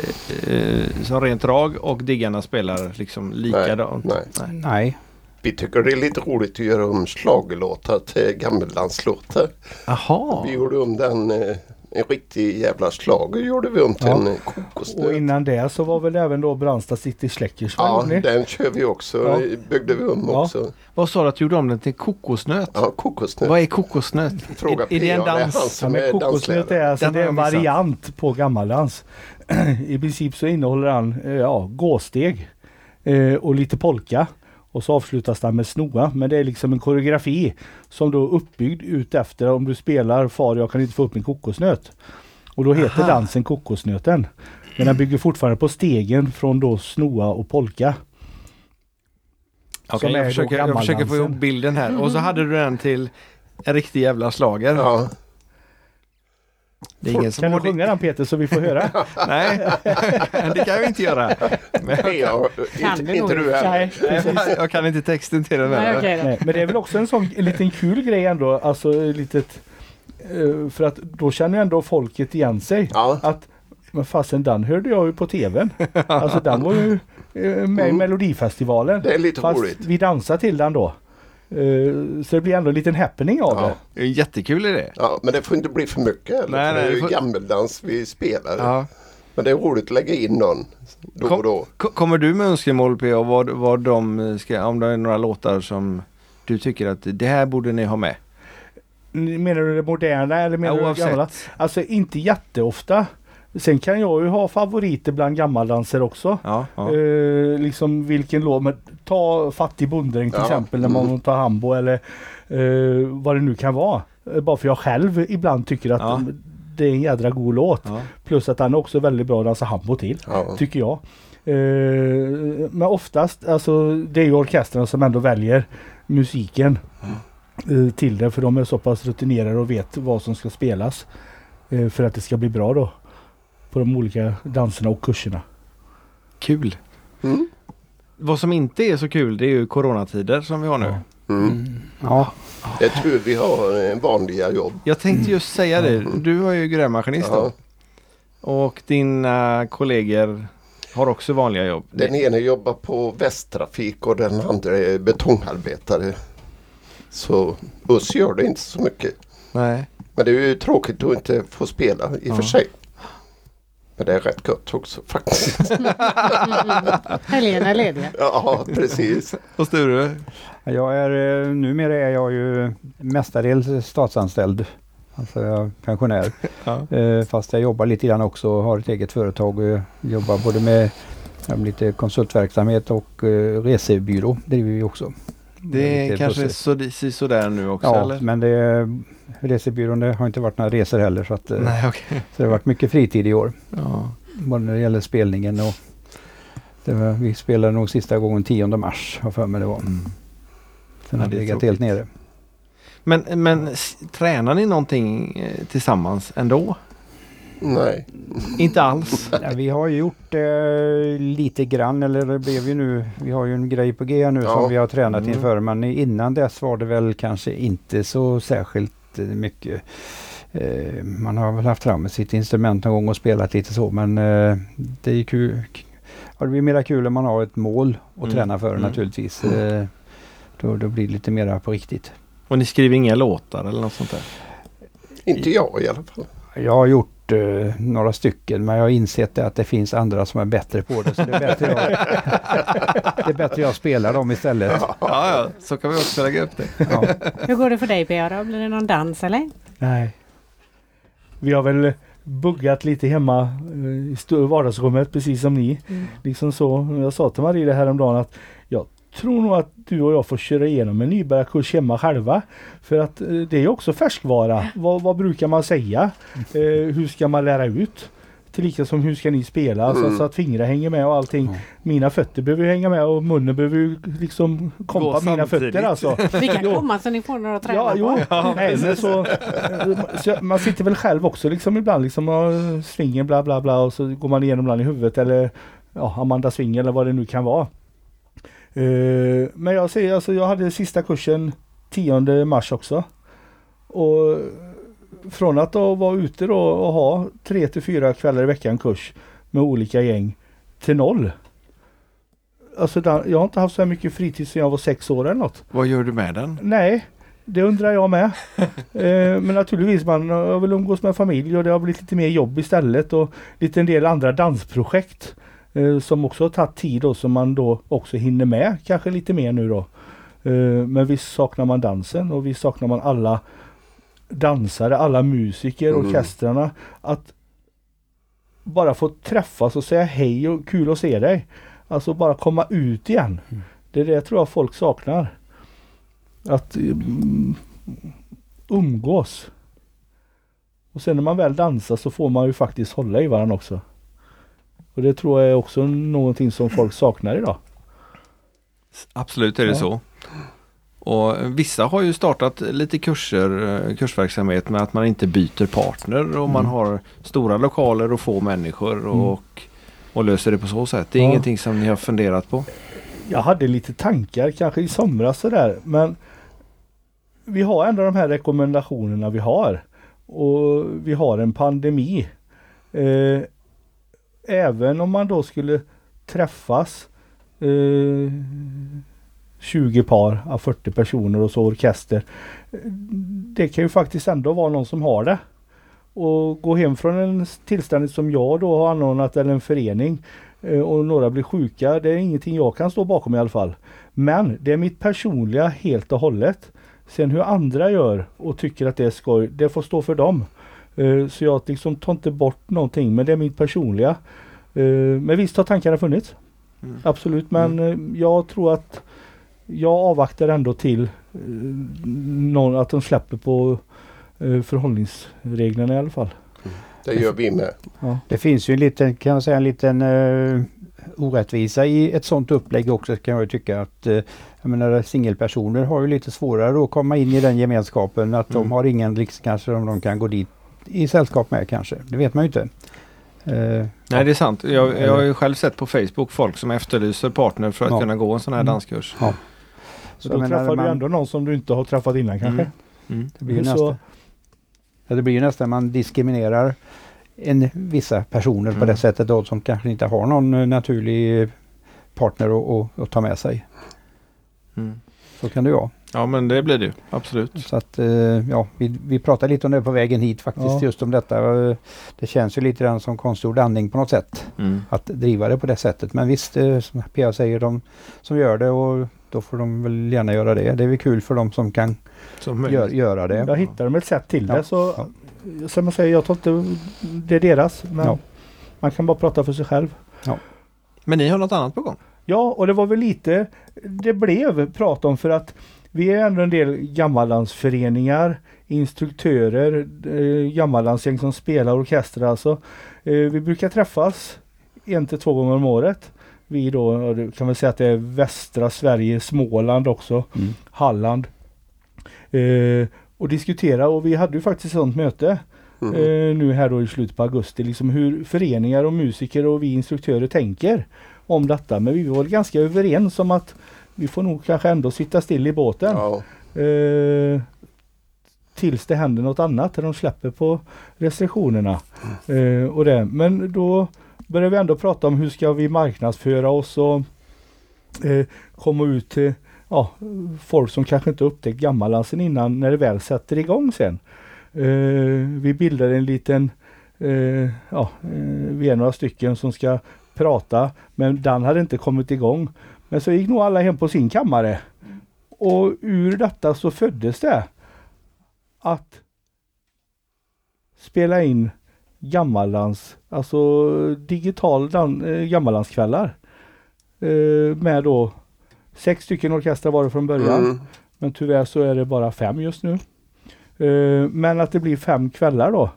eh, som rent drag och diggarna spelar liksom likadant. nej. Nej, Vi tycker det är lite roligt att göra om schlagerlåtar till gammeldanslåtar. Jaha! Vi gjorde om den, eh, en riktig jävla schlager gjorde vi om till Ja. en eh, Och kokosnöt. innan det så var väl även då Brandsta City Släckers Ja, den kör vi också. Ja. byggde vi om Ja. också. Vad sa du att du gjorde om den till kokosnöt? Ja, kokosnöt. Vad är kokosnöt? Fråga är, är det en P.A., det är dans? Ja, men är kokosnöt är alltså Den det är en variant på gammaldans. I princip så innehåller han eh, ja, gåsteg eh, och lite polka. Och så avslutas den med snoa. Men det är liksom en koreografi som då är uppbyggd ut efter om du spelar Far jag kan inte få upp min kokosnöt. Och då heter Aha. dansen Kokosnöten. Men den bygger fortfarande på stegen från då snoa och polka. Är jag, försöker, jag försöker få ihop bilden här. Och så hade du den till en riktig jävla slager. Ja, Det är ingen som Kan du sjunga den Peter så vi får höra? Nej, det kan jag inte göra. Men jag. Kan Inte, det inte du heller. Nej, jag kan inte texten till den Nej. Nej, men det är väl också en sån en liten kul grej ändå. Alltså ett litet, eh, för att då känner ju ändå folket igen sig. Ja, Att men fasen den hörde jag ju på tvn. Alltså den var ju eh, med i Mm. Melodifestivalen. det är lite Fast roligt. vi dansar till den då. Eh, Så det blir ändå en liten happening av Ja. det. En jättekul idé. Ja, men det får inte bli för mycket heller. Nej, för nej, det är ju får- gammeldans vi spelar. Ja. Men det är roligt att lägga in någon då och då. Ko- Kommer du med önskemål på vad, vad de ska, om det är några låtar som du tycker att det här borde ni ha med? Menar du det moderna eller menar du det gamla? Alltså inte jätteofta. Sen kan jag ju ha favoriter bland gammaldanser också. Ja, ja. Eh, liksom vilken låt, men ta Fattig bonddräng till Ja. exempel när man Mm. tar Hambo eller eh, vad det nu kan vara. Eh, bara för jag själv ibland tycker att Ja. det är en jädra god låt. Plus att den är också väldigt bra att dansa Hambo till. Tycker jag. Eh, men oftast, alltså det är ju orkestrarna som ändå väljer musiken eh, till det. För de är så pass rutinerade och vet vad som ska spelas. Eh, för att det ska bli bra då. På de olika danserna och kurserna. Kul. Mm. Vad som inte är så kul det är ju coronatider som vi har nu. Ja. Mm. Ja, Det är tur vi har vanliga jobb. Jag tänkte just säga det. Du var ju grävmaskinist då. Och dina kollegor har också vanliga jobb. Den ene jobbar på Västtrafik och den andra är betongarbetare. Så buss gör det inte så mycket. Nej. Men det är ju tråkigt att inte få spela i och för Ja. sig. Men det är rätt gött också faktiskt. Helgerna är lediga. ja, precis. Och Sture? jag är, eh, numera är jag ju mestadels statsanställd. Alltså jag är pensionär. Ja. Eh, Fast jag jobbar lite grann också och har ett eget företag och jobbar både med lite konsultverksamhet och eh, resebyrå driver vi också. Det är kanske så, sådär nu också Ja, eller? men det, resebyrån det har inte varit några resor heller så, att, eh, Nej okej. så det har varit mycket fritid i år. Ja. Både när det gäller spelningen och det var, vi spelade nog sista gången 10 mars har för mig det var. Sen Ja, har det legat helt nere. Men, men tränar ni någonting eh, tillsammans ändå? Nej. Inte alls? Ja, vi har ju gjort eh, lite grann, eller det blev ju nu, vi har ju en grej på G nu Ja. som vi har tränat Mm. inför, men innan dess var det väl kanske inte så särskilt mycket. Eh, man har väl haft fram sitt instrument någon gång och spelat lite så, men eh, det är kul. Ja, det blir mera kul om man har ett mål att Mm. träna för Mm. naturligtvis. Eh, då, då blir det lite mera på riktigt. Och ni skriver inga låtar eller något sånt där? Inte jag i alla fall. Jag har gjort eh, några stycken men jag har insett det att det finns andra som är bättre på det. Så det är bättre jag, det är bättre jag spelar dem istället. Ja, ja, så kan vi också lägga upp det. Ja. Hur går det för dig Pia då? Blir det någon dans eller? Nej. Vi har väl buggat lite hemma eh, i vardagsrummet precis som ni. Mm. Liksom så. Jag sa till Marie det häromdagen att jag tror nog att du och jag får köra igenom en nybörjarkurs hemma själva. För att eh, det är också färskvara. Vad, vad brukar man säga? Eh, hur ska man lära ut? Tillika som hur ska ni spela så, Mm. så att fingrar hänger med och allting. Mina fötter behöver ju hänga med och munnen behöver ju liksom kompa Gå mina samtidigt. fötter alltså. Vi kan komma så ni får några att träna Ja, jo. på. Nej, men så, eh, så man sitter väl själv också liksom ibland liksom och svingar bla bla bla och så går man igenom ibland i huvudet eller ja, Amanda Swing eller vad det nu kan vara. Eh, men jag säger alltså jag hade sista kursen 10 mars också. Och från att då vara ute då och ha tre till fyra kvällar i veckan kurs med olika gäng till noll. Alltså jag har inte haft så här mycket fritid sedan jag var sex år eller något. Vad gör du med den? Nej, det undrar jag med. eh, men naturligtvis, man har väl umgås med familj och det har blivit lite mer jobb istället och lite en del andra dansprojekt eh, som också har tagit tid och som man då också hinner med kanske lite mer nu då. Eh, men visst saknar man dansen och visst saknar man alla dansare, alla musiker, Mm. orkestrarna. Att bara få träffas och säga hej och kul att se dig. Alltså bara komma ut igen. Det är det jag tror jag folk saknar. Att mm, umgås. Och sen när man väl dansar så får man ju faktiskt hålla i varandra också. Och det tror jag är också någonting som folk saknar idag. Absolut är det Ja. så. Och vissa har ju startat lite kurser, eh, kursverksamhet med att man inte byter partner och man Mm. har stora lokaler och få människor och, och löser det på så sätt. Det är Ja. ingenting som ni har funderat på? Jag hade lite tankar kanske i somras sådär men vi har ändå de här rekommendationerna vi har. Och vi har en pandemi. Eh, även om man då skulle träffas eh, 20 par av 40 personer och så orkester. Det kan ju faktiskt ändå vara någon som har det. Och gå hem från en tillställning som jag då har anordnat eller en förening eh, och några blir sjuka. Det är ingenting jag kan stå bakom i alla fall. Men det är mitt personliga helt och hållet. Sen hur andra gör och tycker att det är skoj, det får stå för dem. Eh, Så jag liksom tar inte bort någonting men det är mitt personliga. Eh, Men visst har tankarna funnits. Mm. Absolut men eh, jag tror att jag avvaktar ändå till någon, att de släpper på förhållningsreglerna i alla fall. Det gör vi med. Det finns ju en liten, kan jag säga, en liten uh, orättvisa i ett sådant upplägg också kan jag ju tycka att uh, jag menar singelpersoner har ju lite svårare att komma in i den gemenskapen. Att Mm. de har ingen liksom, kanske om de kan gå dit i sällskap med kanske. Det vet man ju inte. Eh, Nej det är sant. Jag, jag har ju själv sett på Facebook folk som efterlyser partner för att Ja. kunna gå en sån här Mm. danskurs. Ja. Så Så då träffar du man- ändå någon som du inte har träffat innan kanske. Mm. Mm. det, blir ju Så- nästan, ja, det blir ju nästan man diskriminerar en, vissa personer på Mm. det sättet då som kanske inte har någon eh, naturlig partner att, ta med sig. Mm. Så kan det vara. Ja men det blir det ju. Absolut. Så att eh, ja, vi, vi pratade lite om det på vägen hit faktiskt Ja. just om detta. Eh, Det känns ju lite grann som konstgjord andning på något sätt Mm. att driva det på det sättet. Men visst, eh, som Pia säger, de som gör det och då får de väl gärna göra det. Det är väl kul för de som kan Som gör, göra det. Jag hittar de ett sätt till Ja, det så ja. som jag säger, jag tar inte det är deras. Men Ja. man kan bara prata för sig själv. Men ni har något annat på gång? Ja, och det var väl lite det blev prat om för att vi är ändå en del gammallandsföreningar, instruktörer, eh, gammallandsgäng som spelar orkester alltså. Eh, vi brukar träffas en till två gånger om året. Vi då, kan väl säga att det är västra Sverige, Småland också, Mm. Halland. Eh, och diskutera och vi hade ju faktiskt ett sådant möte Mm. eh, nu här då i slutet på augusti. Liksom hur föreningar och musiker och vi instruktörer tänker om detta. Men vi var ganska överens om att vi får nog kanske ändå sitta still i båten. Ja. Eh, tills det händer något annat, när de släpper på restriktionerna. Eh, och det. Men då börjar vi ändå prata om hur ska vi marknadsföra oss och eh, komma ut till ja, folk som kanske inte upptäckt gammaldansen innan när det väl sätter igång sen. Eh, vi bildar en liten, eh, ja, eh, vi är några stycken som ska prata men den hade inte kommit igång. Men så gick nog alla hem på sin kammare. Och ur detta så föddes det att spela in gammaldans, alltså digital dan, eh, gammaldanskvällar. Eh, med då sex stycken orkestrar var det från början. Mm. Men tyvärr så är det bara fem just nu. Eh, men att det blir fem kvällar då.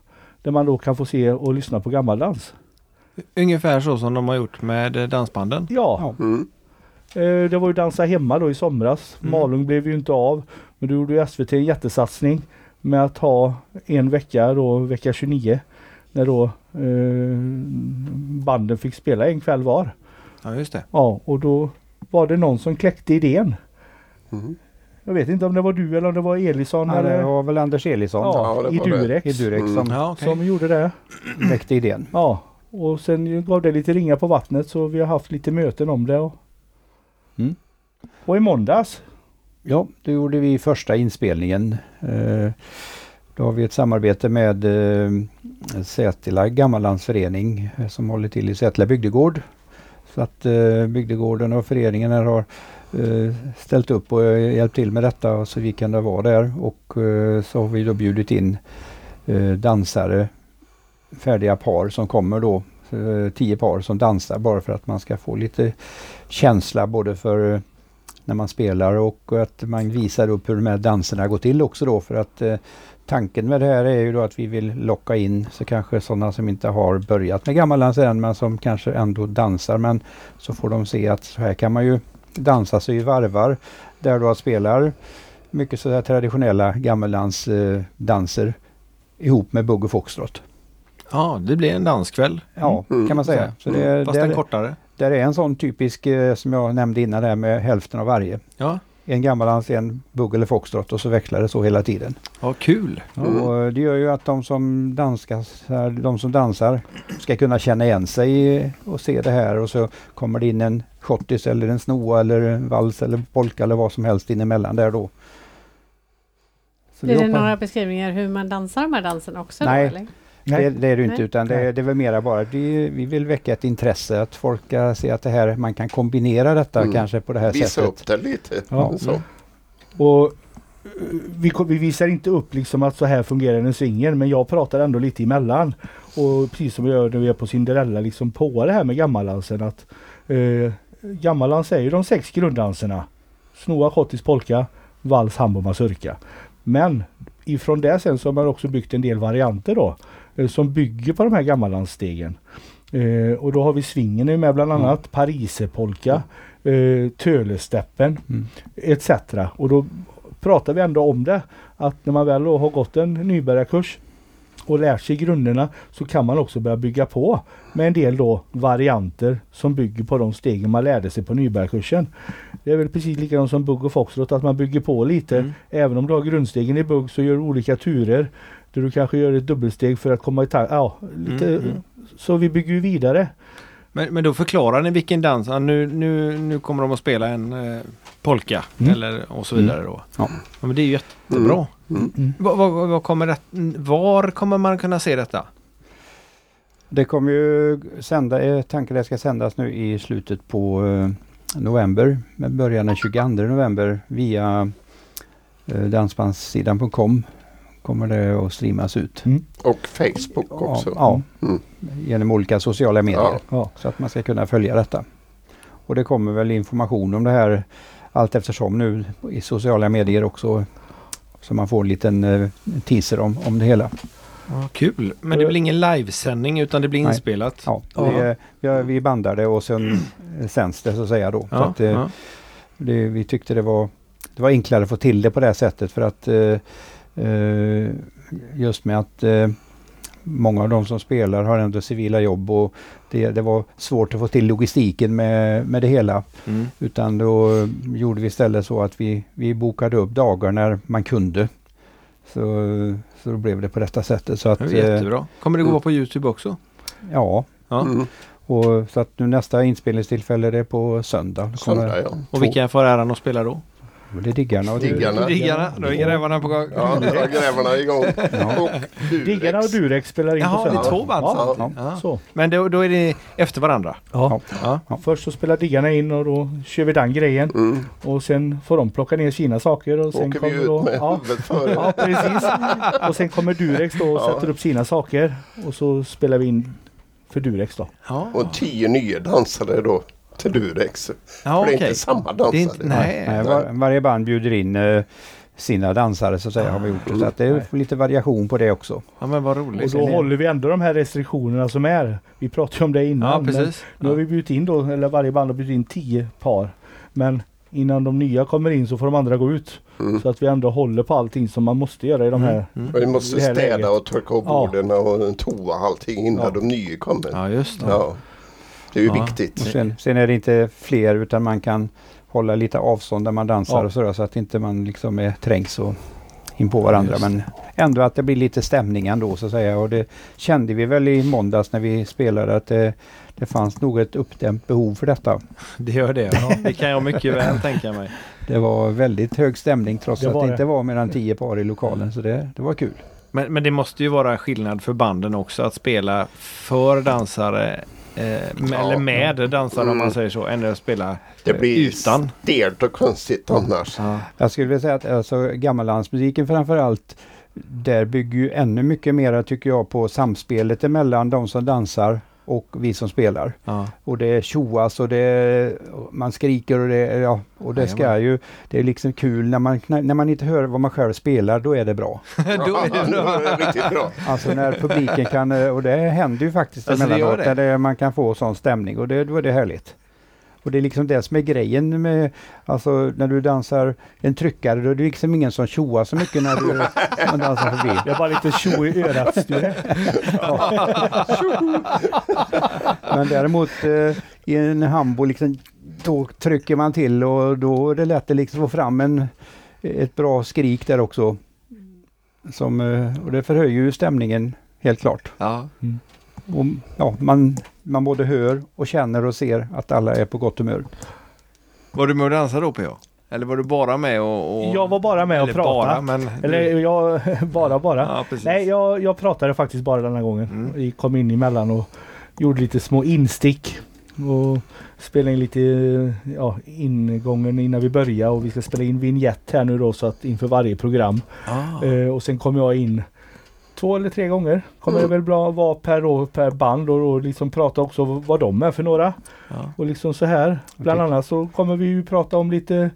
Där man då kan få se och lyssna på gammaldans. Ungefär så som de har gjort med eh, dansbanden. Ja, Mm. Eh, det var ju Dansa hemma då i somras. Mm. Malung blev ju inte av. Men då gjorde ju SVT en jättesatsning med att ha en vecka då, vecka 29. När då eh, banden fick spela en kväll var. Ja just det. Ja, och då var det någon som kläckte idén. Mm. Jag vet inte om det var du eller om det var Elisson Ja, det eller var väl Anders Elisson ja, Ja, det i det. Durex. i Durex Mm. som Ja, okej. Som gjorde det. väckte idén. Ja, och sen gav det lite ringar på vattnet så vi har haft lite möten om det. Och, Mm. och i måndags, Ja, då gjorde vi första inspelningen. Eh, Då har vi ett samarbete med eh, Sätila gammallandsförening eh, som håller till i Sätila bygdegård. Så att bygdegården och föreningen här har ställt upp och hjälpt till med detta så vi kunde vara där och så har vi då bjudit in dansare, färdiga par som kommer då, Eh, tio par som dansar bara för att man ska få lite känsla både för eh, när man spelar och att man visar upp hur de här danserna går till också då för att eh, tanken med det här är ju då att vi vill locka in så kanske sådana som inte har börjat med gammaldans än men som kanske ändå dansar men så får de se att så här kan man ju dansa sig i varvar där du spelar mycket sådär traditionella gammeldansdanser eh, danser ihop med bugg och foxtrot. Ja, det blir en danskväll. Ja, Mm. kan man säga. Så det, Fast en där, kortare. där är en sån typisk eh, som jag nämnde innan där med hälften av varje. Ja, En gammaldans, en bugg eller foxtrot och så växlar det så hela tiden. ja kul. Mm. Och det gör ju att de som, dansar, de som dansar ska kunna känna igen sig och se det här och så kommer det in en schottis eller en snoa eller en vals eller polka eller vad som helst in emellan där då. Så Blir det några beskrivningar hur man dansar de här danserna också? Nej. Då, eller? Det, det är det inte Nej. utan det, Nej. det är väl mera bara att vi, vi vill väcka ett intresse att folk ska se att det här, man kan kombinera detta Mm. kanske på det här Visa sättet. upp det lite. Ja. Så. Och eh, vi, vi visar inte upp liksom att så här fungerar en swinger men jag pratar ändå lite emellan. Och precis som jag gör när vi är på Cinderella liksom på det här med gammaldansen att eh, gammaldans är ju de sex grunddanserna. Snoa, schottis, polka, vals, hambo, mazurka. Men ifrån det sen så har man också byggt en del varianter då som bygger på de här gammaldansstegen. Eh, och då har vi svingen är med bland annat, pariserpolka, eh, tölesteppen Mm. etc. Och då pratar vi ändå om det att när man väl har gått en nybörjarkurs och lärt sig grunderna så kan man också börja bygga på med en del då varianter som bygger på de stegen man lärde sig på nybörjarkursen. Det är väl precis likadant som bugg och foxtrot att man bygger på lite. Mm. Även om du har grundstegen i bugg så gör du olika turer. Där du kanske gör ett dubbelsteg för att komma i takt. Ja, lite, Mm, mm. Så vi bygger ju vidare. Men, men då förklarar ni vilken dans, ja, nu, nu, nu kommer de att spela en eh, polka Mm. eller och så vidare då. Ja. men det är ju jättebra. Mm. Mm. Vad, vad, vad kommer det, var kommer man kunna se detta? Det kommer ju sända, är tanken det ska sändas nu i slutet på eh, november med början den 22 november via eh, dansbandssidan.com kommer det att streamas ut. Och Facebook också. Ja, Mm. genom olika sociala medier. Ja. Ja. Så att man ska kunna följa detta. Och det kommer väl information om det här allt eftersom nu i sociala medier också. Så man får en liten eh, teaser om, om det hela. Ja, kul. Men det blir ingen livesändning utan det blir Nej. inspelat? Ja, Ja. vi, vi, vi bandar det och sen eh, sänds det så att säga då. så att, eh, ja. det, vi tyckte det var, det var enklare att få till det på det här sättet för att eh, eh, just med att eh, många av de som spelar har ändå civila jobb och det, det var svårt att få till logistiken med, med det hela. Mm. Utan då eh, gjorde vi istället så att vi, vi bokade upp dagar när man kunde. Så, så då blev det på detta sättet. Så att, Det eh, jättebra. Kommer det gå på Youtube också? ja, Ja. Mm. och så att nu nästa inspelningstillfälle är på söndag. Kommer- Söndag ja. Och vilka får äran att spela då? Det är diggarna. Och Diggarna. Diggarna. Då är grävarna på gång. Ja, då är grävarna igång. Ja. Och Diggarna och Durex. Spelar in Jaha, på det är söndag. två band Ja. samtidigt. Ja. Ja. Så. Men då, då är det efter varandra? Ja. Ja. Först så spelar diggarna in och då kör vi den grejen. Mm. Och sen får de plocka ner sina saker. Och sen Åker vi kommer ut då, med ja, huvudet före. ja, precis. Och sen kommer Durex då och Ja. sätter upp sina saker. Och så spelar vi in för Durex då. Ja, Och tio nya dansare då till Durex. ja För det är okej. inte samma Det dansare. är inte, nej. Nej, var, varje band bjuder in eh, sina dansare så att säga har vi gjort det. Så att det är lite variation på det också. Ja, men vad Och roligt. då håller vi ändå de här restriktionerna som är. Vi pratade ju om det innan. Ja, men precis. Nu har vi bjudit in då, eller varje band har bjudit in tio par. Men innan de nya kommer in så får de andra gå ut. Mm. Så att vi ändå håller på allting som man måste göra i de här. Mm. Vi måste det här städa läget. och torka upp Ja. borden och toa allting innan Ja. de nya kommer. Ja. Ja, just det. Det är ju Ja. viktigt. Och sen, sen är det inte fler utan man kan hålla lite avstånd där man dansar Ja. och sådär så att inte man liksom är trängs och in på varandra. Just. Men ändå att det blir lite stämning ändå så att säga. Och det kände vi väl i måndags när vi spelade att det, det fanns nog ett uppdämt behov för detta. Det gör det. Ja. Det kan jag mycket väl tänka mig. Det var väldigt hög stämning trots Det att det det. inte var mer än tio par i lokalen. Så det, det var kul. Men, men det måste ju vara skillnad för banden också att spela för dansare med, Ja. eller med dansare om man Mm. säger så, än att spela Det eh, blir utan. stelt och konstigt annars. Ja. Jag skulle vilja säga att alltså, gammallandsmusiken framförallt där bygger ju ännu mycket mer tycker jag på samspelet emellan de som dansar och vi som spelar. Ja. Och det tjoas och det, och man skriker och det, ja, och det ska ju, det är liksom kul när man, när man inte hör vad man själv spelar, då är det bra. Då är det Då bra. är det riktigt bra. Alltså när publiken kan, och det händer ju faktiskt Alltså, emellanåt, det. där det, man kan få sån stämning och det, då är det härligt. Och det är liksom det som är grejen med, alltså när du dansar en tryckare, då är det liksom ingen som tjoar så mycket när du man dansar förbi. Är bara lite tjo i örat. Sture. Men däremot eh, i en hambo liksom, då trycker man till och då är det lätt att liksom få fram en, ett bra skrik där också. Som, eh, och det förhöjer ju stämningen helt klart. Ja. Och, ja, man, man både hör och känner och ser att alla är på gott humör. Var du med och dansade då PH? Eller var du bara med och... och... Jag var bara med och pratade. men... Eller jag, bara bara. Ja. Nej, jag, jag pratade faktiskt bara denna gången. Mm. Kom in emellan och gjorde lite små instick. Och spelade in lite ja, ingången innan vi började och vi ska spela in vignett här nu då så att inför varje program. Ah. Eh, och sen kom jag in två eller tre gånger. Kommer det väl bra vara per, år, per band och då liksom prata också vad de är för några. Ja. Och liksom så här. Bland annat så kommer vi ju prata om lite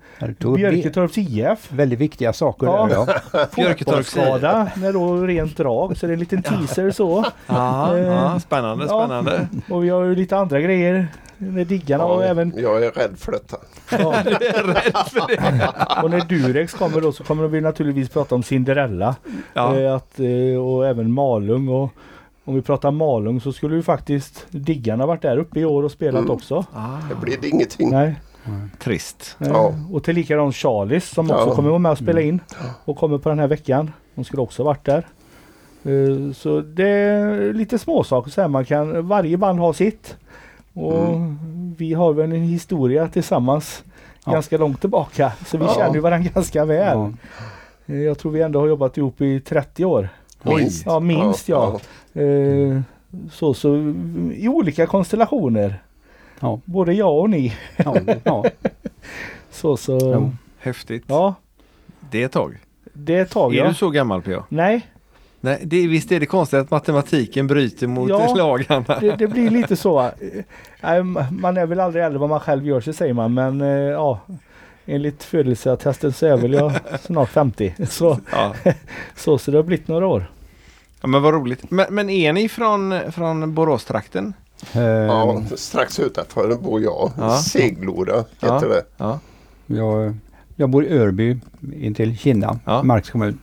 Björketorps IF. väldigt viktiga saker Ja. där. Ja. Fotbollsskada med då rent drag. Så det är en liten teaser så. Ja, Eh, ja, spännande, ja. spännande. Och vi har ju lite andra grejer med diggarna och Ja, även Jag är rädd för detta. ja. Och när Durex kommer då så kommer vi naturligtvis prata om Cinderella. Ja. Eh, att, eh, och även Malung. Och om vi pratar Malung så skulle ju faktiskt diggarna varit där uppe i år och spelat Mm. också. Ah, Det blir det ingenting. Nej. trist. Eh, Ja. Och till likadant Charlies som också Ja. kommer vara med och spela in. Och kommer på den här veckan. De skulle också varit där. Eh, Så det är lite småsaker så här man kan, varje band har sitt. Och vi har väl en historia tillsammans Ja. ganska långt tillbaka. Så vi Ja. känner ju varandra ganska väl. Ja. Eh, Jag tror vi ändå har jobbat ihop i 30 år. Minst. Ja, minst ja. Eh, Så, så i olika konstellationer. Ja. Både jag och ni. Ja, ja. Så, så. Häftigt. Ja, Det är ett tag. det är ett tag Är ja. du så gammal PH? Nej, Nej, det, visst är det konstigt att matematiken bryter mot Ja. lagarna? det, det blir lite så. Eh, nej, Man är väl aldrig äldre vad man själv gör sig säger man. Men eh, ja, enligt födelseattesten så är väl jag snart 50. Så, Ja. så, så det har blivit några år. ja, men vad roligt. Men, men är ni från, från Boråstrakten? Eh, Ja, strax utanför bor jag. Ja. Seglora heter Ja. det. Ja. jag, jag bor i Örby intill Kinna, Ja. Marks kommun.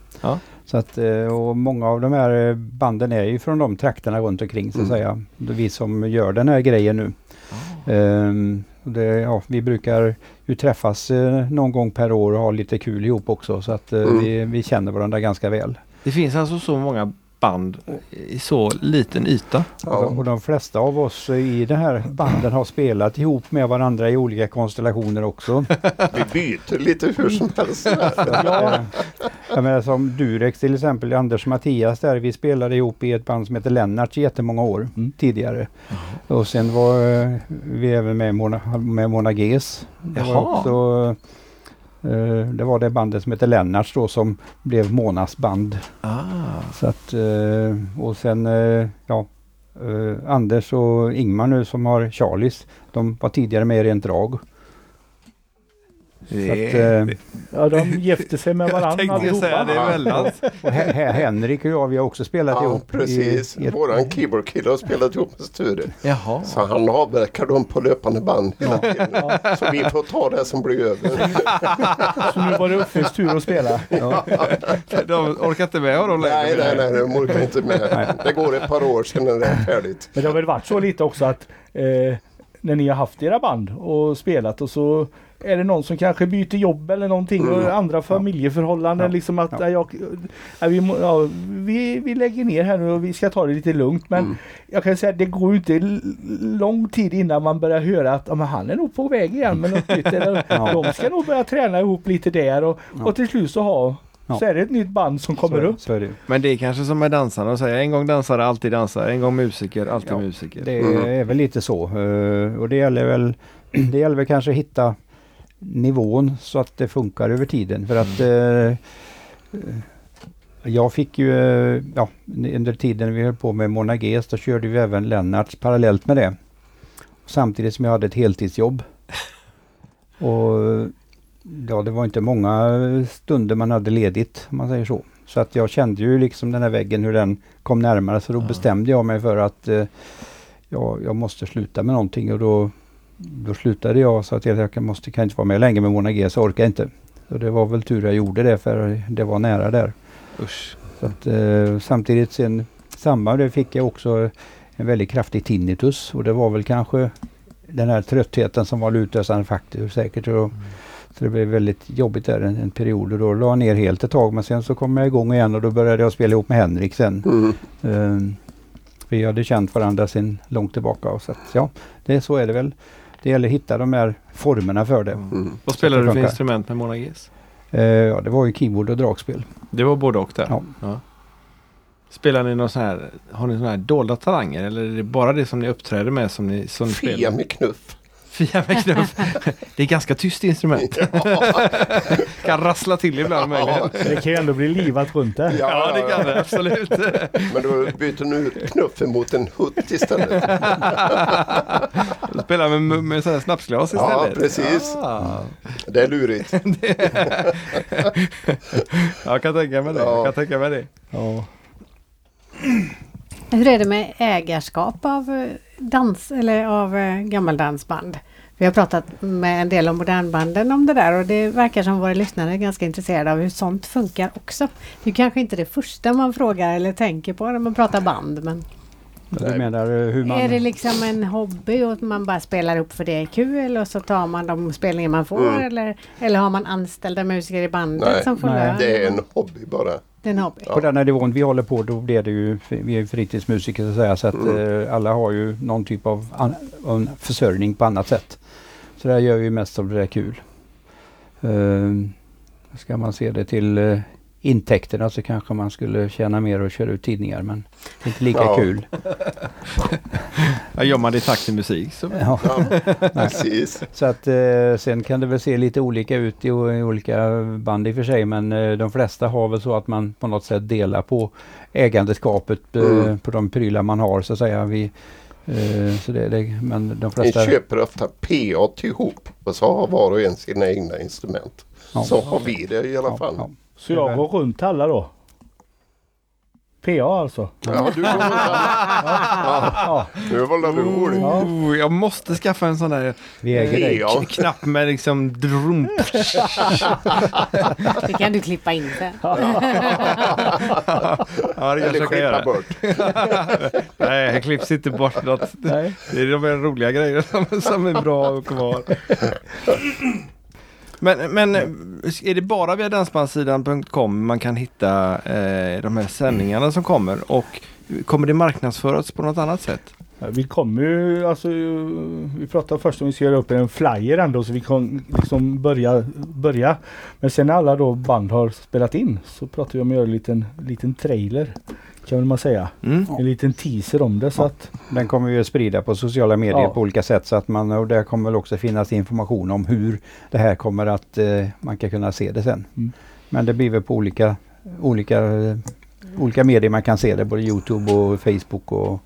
Ja. Så att, eh, och många av de här eh, banden är ju från de trakterna runt omkring så att Mm. säga. Det är vi som gör den här grejen nu. Ehm, och det, ja, vi brukar ju träffas eh, någon gång per år och ha lite kul ihop också så att Mm. vi, vi känner varandra ganska väl. Det finns alltså så många band i så liten yta. Och, de, och de flesta av oss i den här banden har spelat ihop med varandra i olika konstellationer också. Vi byter lite hur som helst. Ja. Jag menar som Durex till exempel, Anders och Mattias där, vi spelade ihop i ett band som heter Lennart jättemånga år Mm. tidigare. Och sen var eh, vi även med Mona, med Mona Ges. Det var, Jaha. också, eh, det var det bandet som heter Lennarts då som blev Monas band. Ah. Så att, eh, och sen ja, Anders och Ingmar nu som har Charlies, de var tidigare med i Rent Drag. Att, eh, Ja, de gifte sig med jag varandra tänkte ju säga det emellan. Och Henrik och jag, vi har också spelat Ja, ihop. i- precis. i ett- Våran keyboardkille har spelat ihop med Sture. Jaha. Så han avverkar dem på löpande band hela tiden. Så vi får ta det som blir över. Så nu var det Uffes tur att spela. Ja, De orkar inte med honom längre. Nej, nej, nej, de orkar inte med. Det går ett par år sedan det är färdigt. Men det har väl varit så lite också att eh, när ni har haft era band och spelat och så är det någon som kanske byter jobb eller någonting Mm. och andra familjeförhållanden. Ja. Liksom att Ja. ja. jag, ja, vi, vi, vi lägger ner här nu och vi ska ta det lite lugnt. Men Mm. jag kan säga att det går ju inte lång tid innan man börjar höra att ja, men han är nog på väg igen med något nytt. Eller Ja. de ska nog börja träna ihop lite där och, Ja. och till slut så, ha, Ja. så är det ett nytt band som kommer så, upp. Så det. Men det är kanske som med dansarna och säga en gång dansare, alltid dansare. En gång musiker, alltid Ja, musiker. Det Mm. är väl lite så. eh, Och det gäller väl, det gäller väl kanske att hitta nivån så att det funkar över tiden. För att eh, eh, Jag fick ju, ja, under tiden vi höll på med Mona Ges, då körde vi även Lennarts parallellt med det. Samtidigt som jag hade ett heltidsjobb. Och ja, det var inte många stunder man hade ledigt om man säger så. Så att jag kände ju liksom den här väggen hur den kom närmare så då Ja. bestämde jag mig för att eh, ja, jag måste sluta med någonting och då, då slutade jag så att jag, måste, kan inte vara med länge med Mona G så orkar jag inte. Så det var väl tur jag gjorde det för det var nära där. Usch. Så att, eh, samtidigt sen samband med det fick jag också en väldigt kraftig tinnitus och det var väl kanske den här tröttheten som var utlösande faktor säkert. Och, Så det blev väldigt jobbigt där en, en period och då la jag ner helt ett tag men sen så kom jag igång igen och då började jag spela ihop med Henrik sen. Mm. Eh, vi hade känt varandra sedan långt tillbaka och så att, ja, det, så är det väl. Det gäller att hitta de här formerna för det. Mm. Vad spelar det du för instrument med Mona Ges? Eh, ja, det var ju keyboard och dragspel. Det var både och där? Ja. Spelar ni någon sån här, har ni såna här dolda talanger eller är det bara det som ni uppträder med som ni, som ni Fia spelar? med knuff. Fia med knuff. det är ganska tyst instrument. kan rassla till ibland möjligen. Det kan ju ändå bli livat runt det. Ja, det kan det absolut. Men då byter nu ut knuffen mot en hutt istället. Spela med, med sån här snapsglas istället. Ja, precis. Ah. Det är lurigt. Jag kan tänka mig det. Jag kan tänka mig det. Ja. Hur är det med ägarskap av eh, dans eller av eh, gammaldansband? Vi har pratat med en del om modernbanden om det där och det verkar som våra lyssnare är ganska intresserade av hur sånt funkar också. Det är kanske inte det första man frågar eller tänker på när man pratar band men Du menar eh, hur man... är det liksom en hobby och att man bara spelar upp för det är kul och så tar man de spelningar man får Mm. eller, eller har man anställda musiker i bandet Nej, som får nej. lön? Det är en hobby bara. Det är en hobby. Ja. På den här nivån vi håller på då blir det ju, vi är ju fritidsmusiker så att säga så att Mm. eh, alla har ju någon typ av an, försörjning på annat sätt. Så det här gör vi mest som det är kul. Uh, ska man se det till eh, intäkterna så kanske man skulle tjäna mer och köra ut tidningar men det är inte lika Ja. kul. Ja, gör man det i takt till musik så Ja. Ja, precis. Så att eh, sen kan det väl se lite olika ut i, i olika band i och för sig men eh, de flesta har väl så att man på något sätt delar på ägandeskapet eh, Mm. på de prylar man har så att säga. Vi, så det, det, men de Ni flesta... köper ofta PA ihop och så har var och en sina egna instrument. Ja. Så har vi det i alla Ja, fall. Så jag går runt alla då? PA alltså? Ja, du går Ja. Nu var det roligt. Oh, jag måste skaffa en sån där k- knapp med liksom drum. Det kan du klippa in sen. Ja, det kanske jag kan göra. bort. Nej, jag klipps inte bort något. Nej. Det är de roliga grejerna som, är bra kvar. Men, men är det bara via dansbandssidan.com man kan hitta eh, de här sändningarna som kommer? Och kommer det marknadsföras på något annat sätt? Vi kommer ju, alltså, vi pratar först om vi ska göra upp en flyer ändå så vi kan liksom börja, börja. Men sen när alla då band har spelat in så pratar vi om att göra en liten, liten trailer. Kan man säga. Mm. En liten teaser om det så Ja. att Den kommer vi att sprida på sociala medier Ja. på olika sätt så att man, och där kommer väl också finnas information om hur det här kommer att eh, man kan kunna se det sen. Mm. Men det blir väl på olika, olika, olika medier man kan se det, både Youtube och Facebook och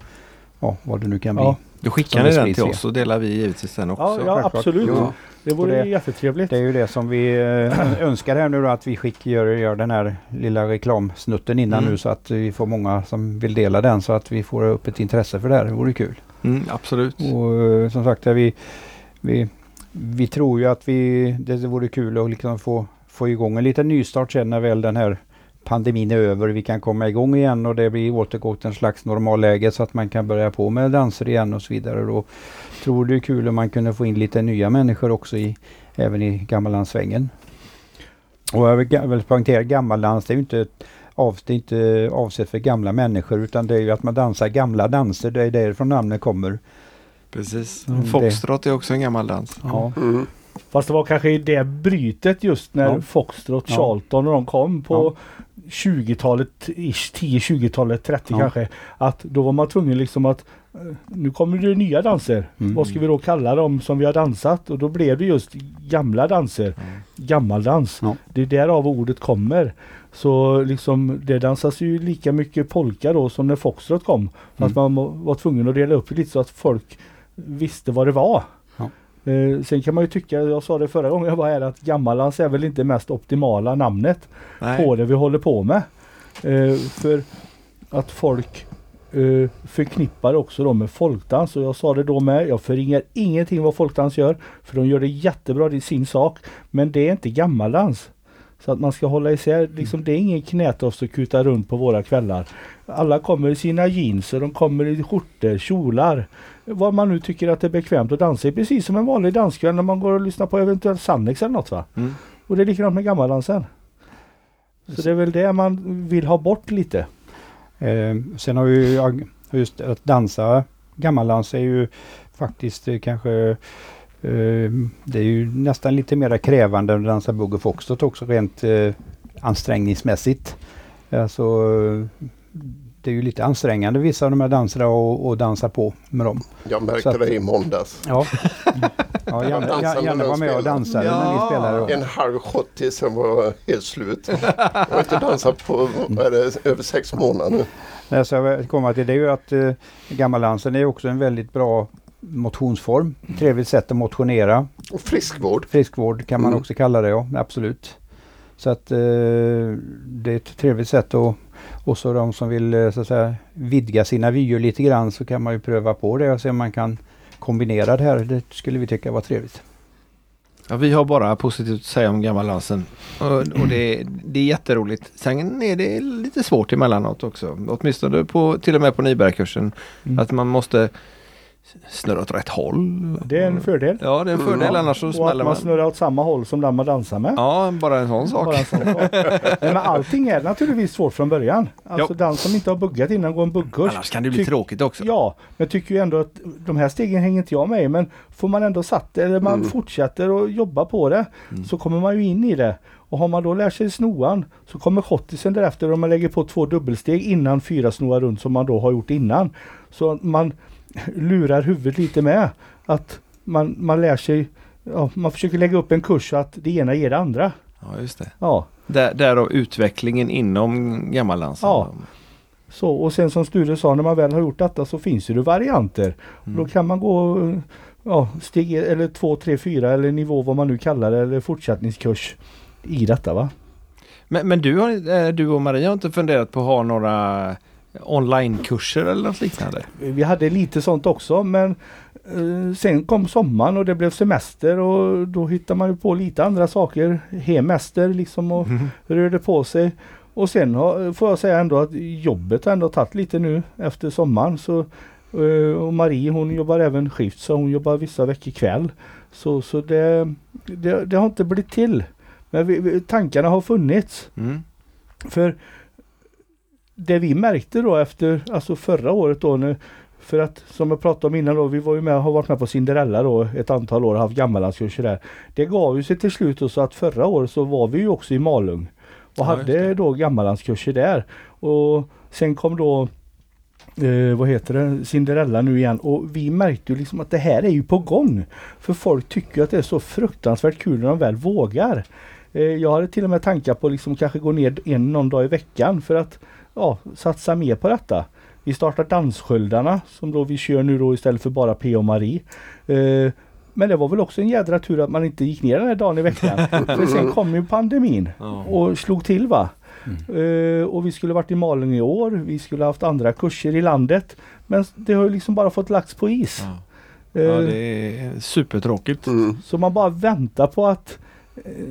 ja, vad det nu kan Ja. bli. Då skickar ni det den till oss så delar vi givetvis den också. ja, ja absolut. Jo. Det vore det- jättetrevligt. Det är ju det som vi eh, önskar här nu då att vi skick, gör, gör den här lilla reklamsnutten innan Mm. nu så att vi får många som vill dela den så att vi får upp ett intresse för det här. Det vore kul. Mm, absolut. Och eh, som sagt, vi, vi, vi tror ju att vi, det vore kul att liksom få, få igång en liten nystart sen när väl den här pandemin är över. Vi kan komma igång igen och det blir återgå till en slags normalläge så att man kan börja på med danser igen och så vidare. Då tror det är kul om man kunde få in lite nya människor också i, även i gammallandssvängen. Och jag vill, vill poängtera gammallands, det är ju inte av, det är inte avsett för gamla människor utan det är ju att man dansar gamla danser. Det är därifrån namnet kommer. Precis. Mm, Foxtrot är också en gammal dans. Ja. Mm. Fast det var kanske i det brytet just när Ja. Foxtrot, Ja. Charlton och de kom på 20-talet, ish, 10-20-talet, 30 Ja. kanske. Att då var man tvungen liksom att eh, nu kommer det nya danser. Mm. Vad ska vi då kalla dem som vi har dansat? Och då blev det just gamla danser. Gammaldans. Ja. Det är därav ordet kommer. Så liksom det dansas ju lika mycket polka då som när foxtrot kom. Fast man må- var tvungen att dela upp det lite så att folk visste vad det var. Eh, sen kan man ju tycka, jag sa det förra gången jag var här, att gammaldans är väl inte mest optimala namnet Nej. på det vi håller på med. Eh, för att folk eh, förknippar också då med folkdans och jag sa det då med. Jag förringar ingenting vad folkdans gör. För de gör det jättebra, det är sin sak. Men det är inte gammaldans. Så att man ska hålla isär, liksom, det är ingen knätofs att kuta runt på våra kvällar. Alla kommer i sina jeans och de kommer i skjortor, kjolar. Vad man nu tycker att det är bekvämt att dansa i. Precis som en vanlig danskväll när man går och lyssnar på eventuellt Sannex eller något va. Mm. Och det är likadant med gammaldansen. Så det är väl det man vill ha bort lite. Eh, sen har vi ju just att dansa gammaldans är ju faktiskt eh, kanske eh, det är ju nästan lite mer krävande än att dansa och foxtrot också rent eh, ansträngningsmässigt. Alltså det är ju lite ansträngande vissa av de här danserna och, och dansa på med dem. Jag märkte att- det i måndass. Ja, ja Janne, Janne var med och dansade när vi Ja. spelade. då. En halv sjuttie sen var helt slut. Jag har inte dansat på det, över sex månader nu. Det jag vill komma till det är ju att eh, gammaldansen är också en väldigt bra motionsform. Trevligt sätt att motionera. Och friskvård. Friskvård kan man Mm. också kalla det, ja absolut. Så att eh, det är ett trevligt sätt att och så de som vill eh, så att säga, vidga sina vyer lite grann så kan man ju pröva på det och se om man kan kombinera det här. Det skulle vi tycka var trevligt. Ja, vi har bara positivt att säga om gammaldansen. Och, och det, det är jätteroligt. Sen är det lite svårt emellanåt också. Åtminstone på, till och med på nybörjarkursen. Mm. Att man måste snurra åt rätt håll. Det är en fördel. Ja, det är en fördel. Mm. Annars så Och att smäller man man. snurrar åt samma håll som den man dansar med. Ja, bara en sån sak. Bara en sån sak. Men allting är naturligtvis svårt från början. Alltså den som inte har buggat innan går en buggkurs. Annars kan det bli Tyck- tråkigt också. Ja, men jag tycker ju ändå att de här stegen hänger inte jag med i. Men får man ändå satt det, eller man Mm. fortsätter att jobba på det, så kommer man ju in i det. Och har man då lärt sig snoan så kommer schottisen därefter om man lägger på två dubbelsteg innan fyra snoar runt som man då har gjort innan. Så man lurar huvudet lite med. Att man, man lär sig, ja, man försöker lägga upp en kurs så att det ena ger det andra. Ja, just det. Ja, Där, därav utvecklingen inom gammaldansen. Ja. så och sen som Sture sa när man väl har gjort detta så finns det varianter. Mm. Då kan man gå ja, steg eller två, tre, fyra eller nivå vad man nu kallar det eller fortsättningskurs i detta va. Men, men du, har, eh, du och Maria har inte funderat på att ha några onlinekurser eller något liknande? Vi hade lite sånt också men eh, sen kom sommaren och det blev semester och då hittar man ju på lite andra saker. Hemester liksom och rörde på sig. Och sen har, får jag säga ändå att jobbet har ändå tagit lite nu efter sommaren. Så, eh, och Marie hon jobbar även skift så hon jobbar vissa veckor kväll. Så, så det, det, det har inte blivit till. Men vi, tankarna har funnits. Mm. För det vi märkte då efter, alltså förra året då nu, för att som jag pratade om innan då, vi var ju med, har varit med på Cinderella då ett antal år och haft gammallandskurser där. Det gav ju sig till slut då så att förra året så var vi ju också i Malung och Ja, hade då gammallandskurser där. Och sen kom då eh, vad heter det, Cinderella nu igen och vi märkte ju liksom att det här är ju på gång. För folk tycker att det är så fruktansvärt kul när de väl vågar. Eh, jag hade till och med tankar på liksom kanske gå ner en någon dag i veckan för att ja, satsa mer på detta. Vi startar danssköldarna som då vi kör nu då istället för bara P och Marie. Eh, men det var väl också en jädra tur att man inte gick ner den här dagen i veckan. för sen kom ju pandemin och slog till va. Eh, och vi skulle varit i Malung i år. Vi skulle haft andra kurser i landet. Men det har ju liksom bara fått lagts på is. Ja. Eh, ja, det är supertråkigt. Mm. Så man bara väntar på att eh,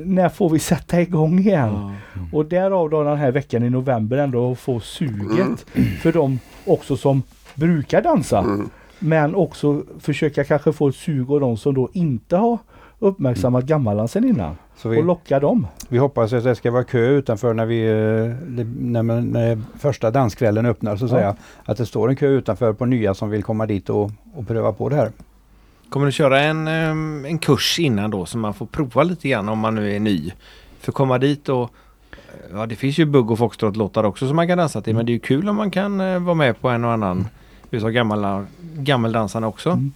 när får vi sätta igång igen? Ja. Och därav då den här veckan i november ändå få suget för de också som brukar dansa. Mm. Men också försöka kanske få ett sug av de som då inte har uppmärksammat gammaldansen innan. Så Och vi, locka dem. vi hoppas att det ska vara kö utanför när, vi, eh, när, man- när första danskvällen öppnar så att Ja. säga. Att det står en kö utanför på nya som vill komma dit och, och pröva på det här. Kommer du köra en, ehm, en kurs innan då så man får prova lite grann om man nu är ny? För att komma dit och Ja det finns ju bugg och foxtrot-låtar också som man kan dansa till men det är ju kul om man kan eh, vara med på en och annan utav gammal, gammeldansarna också. Mm.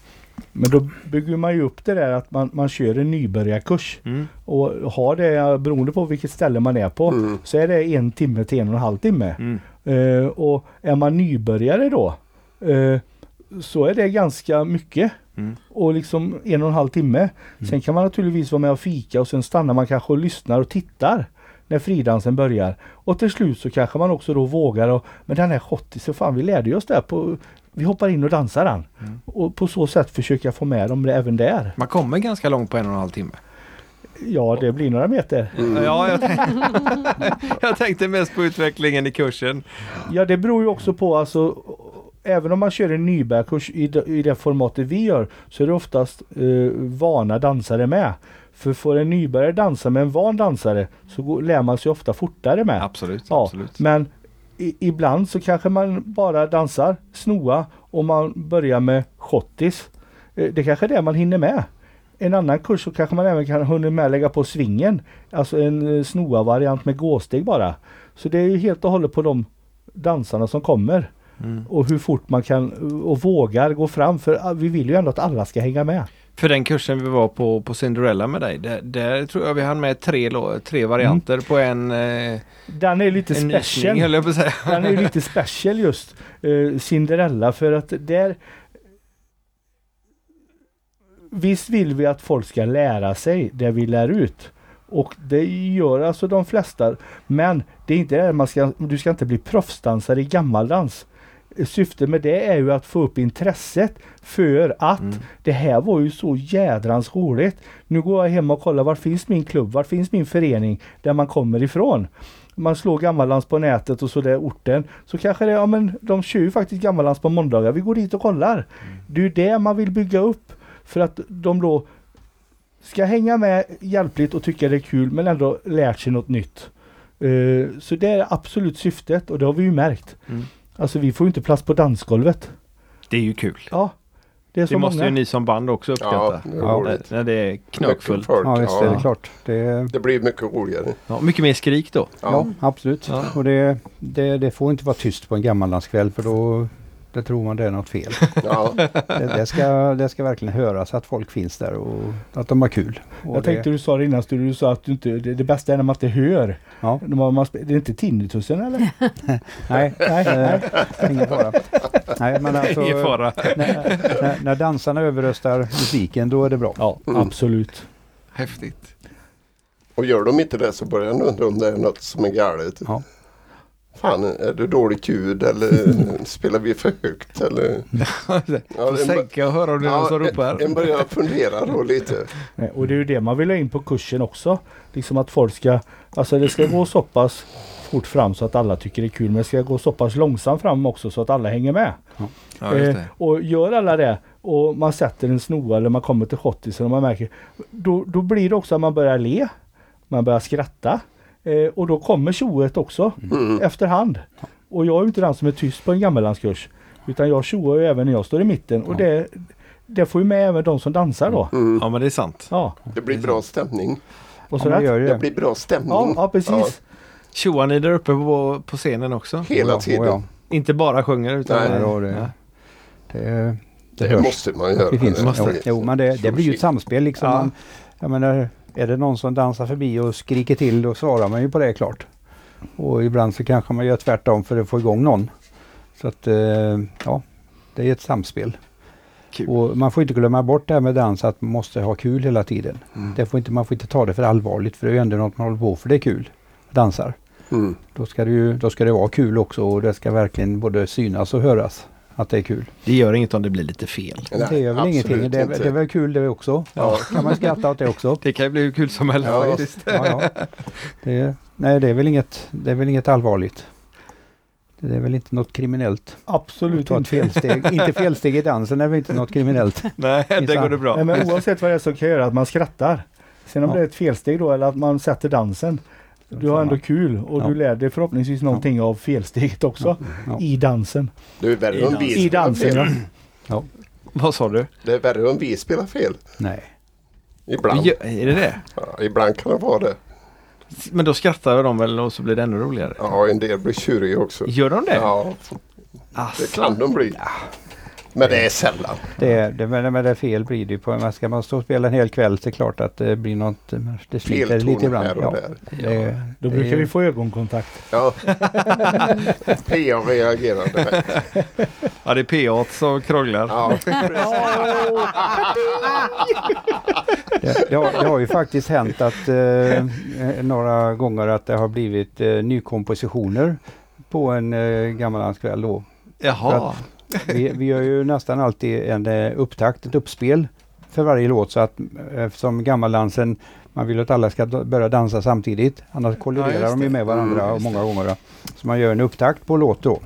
Men då bygger man ju upp det där att man, man kör en nybörjarkurs. Mm. Och har det, beroende på vilket ställe man är på, Mm. så är det en timme till en och en halv timme. Mm. Eh, och är man nybörjare då, eh, så är det ganska mycket. Mm. Och liksom en och en halv timme. Sen kan man naturligtvis vara med och fika och sen stannar man kanske och lyssnar och tittar när fridansen börjar. Och till slut så kanske man också då vågar och men den här schottisen, fan vi lärde oss det på vi hoppar in och dansar den. Och på så sätt försöka få med dem även där. Man kommer ganska långt på en och en halv timme. Ja, det blir några meter. Ja, jag, tänkte, jag tänkte mest på utvecklingen i kursen. Ja, det beror ju också på alltså Även om man kör en nybörjarkurs i i det formatet vi gör så är det oftast eh, vana dansare med. För får en nybörjare dansa med en van dansare så går, lär man sig ofta fortare med. Absolut, Ja, absolut. Men i, ibland så kanske man bara dansar snoa och man börjar med schottis. Eh, Det kanske är det man hinner med. En annan kurs så kanske man även kan hinna med lägga på svingen. Alltså en eh, snoa-variant med gåsteg bara. Så det är ju helt och hållet på de dansarna som kommer. Mm. Och hur fort man kan och vågar gå fram. För ah, vi vill ju ändå att alla ska hänga med. För den kursen vi var på på Cinderella med dig, där, där tror jag vi hann med tre, tre varianter på en, eh, Den är lite en special. nysning jag på säga. Den är lite special just eh, Cinderella för att där Visst vill vi att folk ska lära sig det vi lär ut. Och det gör alltså de flesta. Men det är inte det man ska, du ska inte bli proffsdansare i gammaldans. Syftet med det är ju att få upp intresset för att Mm. det här var ju så jädrans roligt. Nu går jag hem och kollar var finns min klubb, var finns min förening där man kommer ifrån. Man slår gammaldans på nätet och så där orten. Så kanske det, ja men de kör ju faktiskt gammaldans på måndagar. Vi går dit och kollar. Det är ju det man vill bygga upp. För att de då ska hänga med hjälpligt och tycka det är kul men ändå lärt sig något nytt. Eh, så det är absolut syftet och det har vi ju märkt. Mm. Alltså vi får ju inte plats på dansgolvet. Det är ju kul. Ja. Det är så Det måste många. ju ni som band också uppskatta. Ja, det är Ja, när, när det är knökfullt. Ja visst är det ja. klart. Det, Det blir mycket roligare. Ja, mycket mer skrik då. ja. Ja. absolut. Ja. Och det, det, det får inte vara tyst på en gammallandskväll för då det tror man det är något fel. Ja. det, det, ska, det ska verkligen höras att folk finns där och att de har kul. Och Jag tänkte det, du sa det innan studion, du sa att du inte, det, det bästa är när man inte hör. Ja. Man, man, det är inte tinnitusen eller? nej, nej, ingen fara. Nej, men alltså, Ingen fara. när, när, när dansarna överröstar musiken då är det bra. Ja, Mm. absolut. Häftigt. Och gör de inte det så börjar jag undra om det är något som är galet. Ja. Fan, är det dåligt ljud eller spelar vi för högt? Eller? Ja, Får sänka och höra om det är någon som ropar. en börjar fundera då lite. Nej, Och det är ju det man vill ha in på kursen också. Liksom att folk ska, alltså det ska gå så pass fort fram så att alla tycker det är kul. Men det ska gå så pass långsamt fram också så att alla hänger med. Ja, just Eh, det. och gör alla det och man sätter en snoa eller man kommer till schottisen och man märker då, då blir det också att man börjar le. Man börjar skratta. Eh, och då kommer tjoet också Mm. efterhand. Och jag är ju inte den som är tyst på en gammellandskurs. Utan jag tjoar ju även när jag står i mitten. Och det, det får ju med även de som dansar då. Mm. Ja men det är sant. Ja, Det blir bra stämning. och Ja, så men det Det det. blir bra stämning. Ja, ja precis. Tjoar ni där uppe på, på scenen också? Hela Ja, tiden. ja. Inte bara sjunger utan... Nej. Ja, då, det, Ja. det, det, måste man göra. Det finns. måste. Jo, jo, men det, det blir ju ett samspel liksom. Ja. Man, jag menar, är det någon som dansar förbi och skriker till då svarar man ju på det klart. Och ibland så kanske man gör tvärtom för att få igång någon. Så att eh, ja, det är ett samspel. Kul. Och man får inte glömma bort det här med dans att man måste ha kul hela tiden. Mm. Det får inte, man får inte ta det för allvarligt för det är ju ändå något man håller på för det är kul. Dansar. Mm. Då ska, det ju, då ska det vara kul också och det ska verkligen både synas och höras att det är kul. Det gör inget om det blir lite fel. Nej, det gör väl ingenting. Det det är väl kul det också. Ja. Kan man skratta åt det också. Det kan ju bli hur kul som helst Ja. faktiskt. Ja, ja. Det, nej, det är, väl inget, det är väl inget allvarligt. Det är väl inte något kriminellt. Absolut inte. felsteg. inte felsteg i dansen är väl inte något kriminellt. Nej, det går det bra. Nej, men oavsett vad det är som kan göra att man skrattar. Sen om Ja. det är ett felsteg då eller att man sätter dansen. Du har ändå kul och Ja. du lär dig förhoppningsvis någonting av felsteget också. Ja. I dansen. Det är värre om vi I dansen ja. fel. Vad sa du? Det är värre om vi spelar fel. Nej. Ibland. Ja, är det det? Ja, ibland kan det vara det. Men då skrattar de väl och så blir det ännu roligare? Ja, en del blir tjuriga också. Gör de det? Ja, Asså. det kan de bli. Men det är sällan. Det, det, men, men det är fel blir det ju på. Ska man stå och spela en hel kväll så är det klart att det blir något. Det sliter lite ibland. här och där. det, Då det- brukar vi få ögonkontakt. Ja. PA reagerade. Ja, det är P8 som krånglar. Ja. Det, det, har, det har ju faktiskt hänt att eh, några gånger att det har blivit eh, nykompositioner på en eh, gammallandskväll då. Jaha. Vi, vi gör ju nästan alltid en eh, upptakt, ett uppspel för varje låt så att eh, eftersom gammaldansen, man vill att alla ska börja dansa samtidigt. Annars Ja, kolliderar just de ju med varandra Mm, många gånger. Då. Så man gör en upptakt på låt då.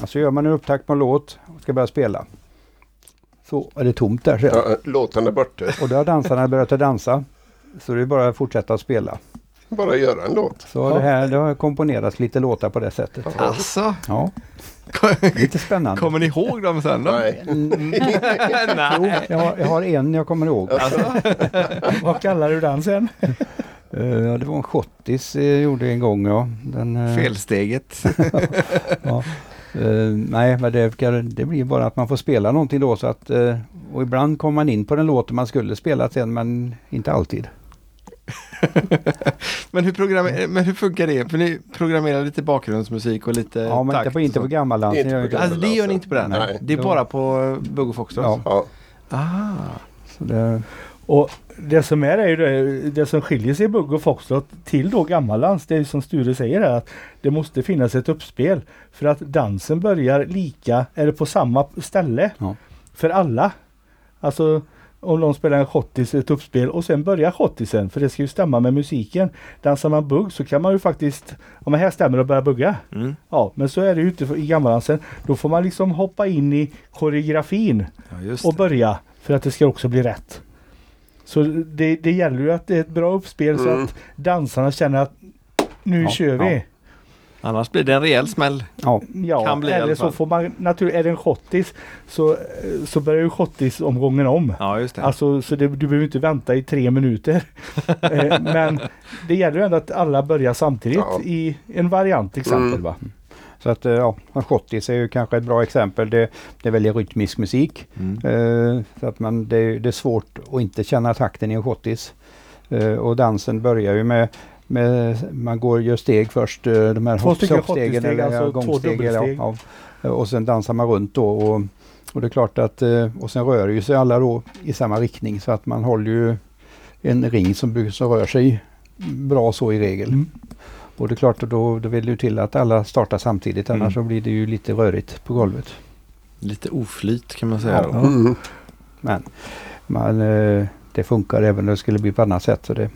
Alltså gör man en upptakt på låt och ska börja spela. Så är det tomt där sedan. Ja, låten är borta. Och då har dansarna börjat att dansa. Så det är bara att fortsätta att spela. Bara göra en låt. Så det här det har komponerats lite låtar på det sättet. Asså. Ja, lite spännande. Kommer ni ihåg dem sen då? Nej. Nej. Jag har, jag har en jag kommer ihåg. Vad kallar du den sen? Eh, ja, det var en schottis jag gjorde en gång. Ja. Den, eh, Felsteget. Ja. Eh, nej, men det, det blir bara att man får spela någonting då. Så att, eh, och ibland kommer man in på den låten man skulle spela sen, men inte alltid. men, hur programmer- men hur funkar det? För ni programmerar lite bakgrundsmusik och lite Ja, men takt inte på, inte på så. gammaldansen. Inte på inte. Alltså det gör ni inte på den? Nej. Det är bara på Bugg och Foxtrot? Ja. Ja. Ah. Så det, Och det som är, är ju det, det som skiljer sig Bugg och Foxtrot till då gammaldansk, det är ju som Sture säger här att det måste finnas ett uppspel. För att dansen börjar lika, eller på samma ställe Ja. för alla. Alltså om någon spelar en schottis, ett uppspel och sen börjar schottisen för det ska ju stämma med musiken. Dansar man bugg så kan man ju faktiskt, om här stämmer och börja bugga. Mm. Ja, men så är det ju inte i gammaldansen. Då får man liksom hoppa in i koreografin Ja, och börja för att det ska också bli rätt. Så det, det gäller ju att det är ett bra uppspel så Mm. att dansarna känner att nu Ja, kör vi. ja. Annars blir det en rejäl smäll. ja, Ja, eller så får man naturligtvis, är det en schottis så, så börjar ju schottis-omgången om. Ja, just det. Alltså så det, du behöver inte vänta i tre minuter. Eh, Men det gäller ju ändå att alla börjar samtidigt Ja. i en variant till exempel. Mm. Va? så att eh, ja, schottis är ju kanske ett bra exempel. Det, det är väldigt rytmisk musik. Mm. Eh, så att man, det, det är svårt att inte känna takten i en schottis. Och dansen börjar ju med, med man går gör steg först, eh, de här hoppstegen eller alltså gångsteg. eller. Ja. Och sen dansar man runt då. Och, och det är klart att, eh, och sen rör ju sig alla då i samma riktning så att man håller ju en ring som, som rör sig bra så i regel. Mm. Och det är klart att då, då vill det ju till att alla startar samtidigt annars Mm. så blir det ju lite rörigt på golvet. Lite oflyt kan man säga. Ja. då. Mm. Men man, eh, det funkar även om det skulle bli på annat sätt. Så det,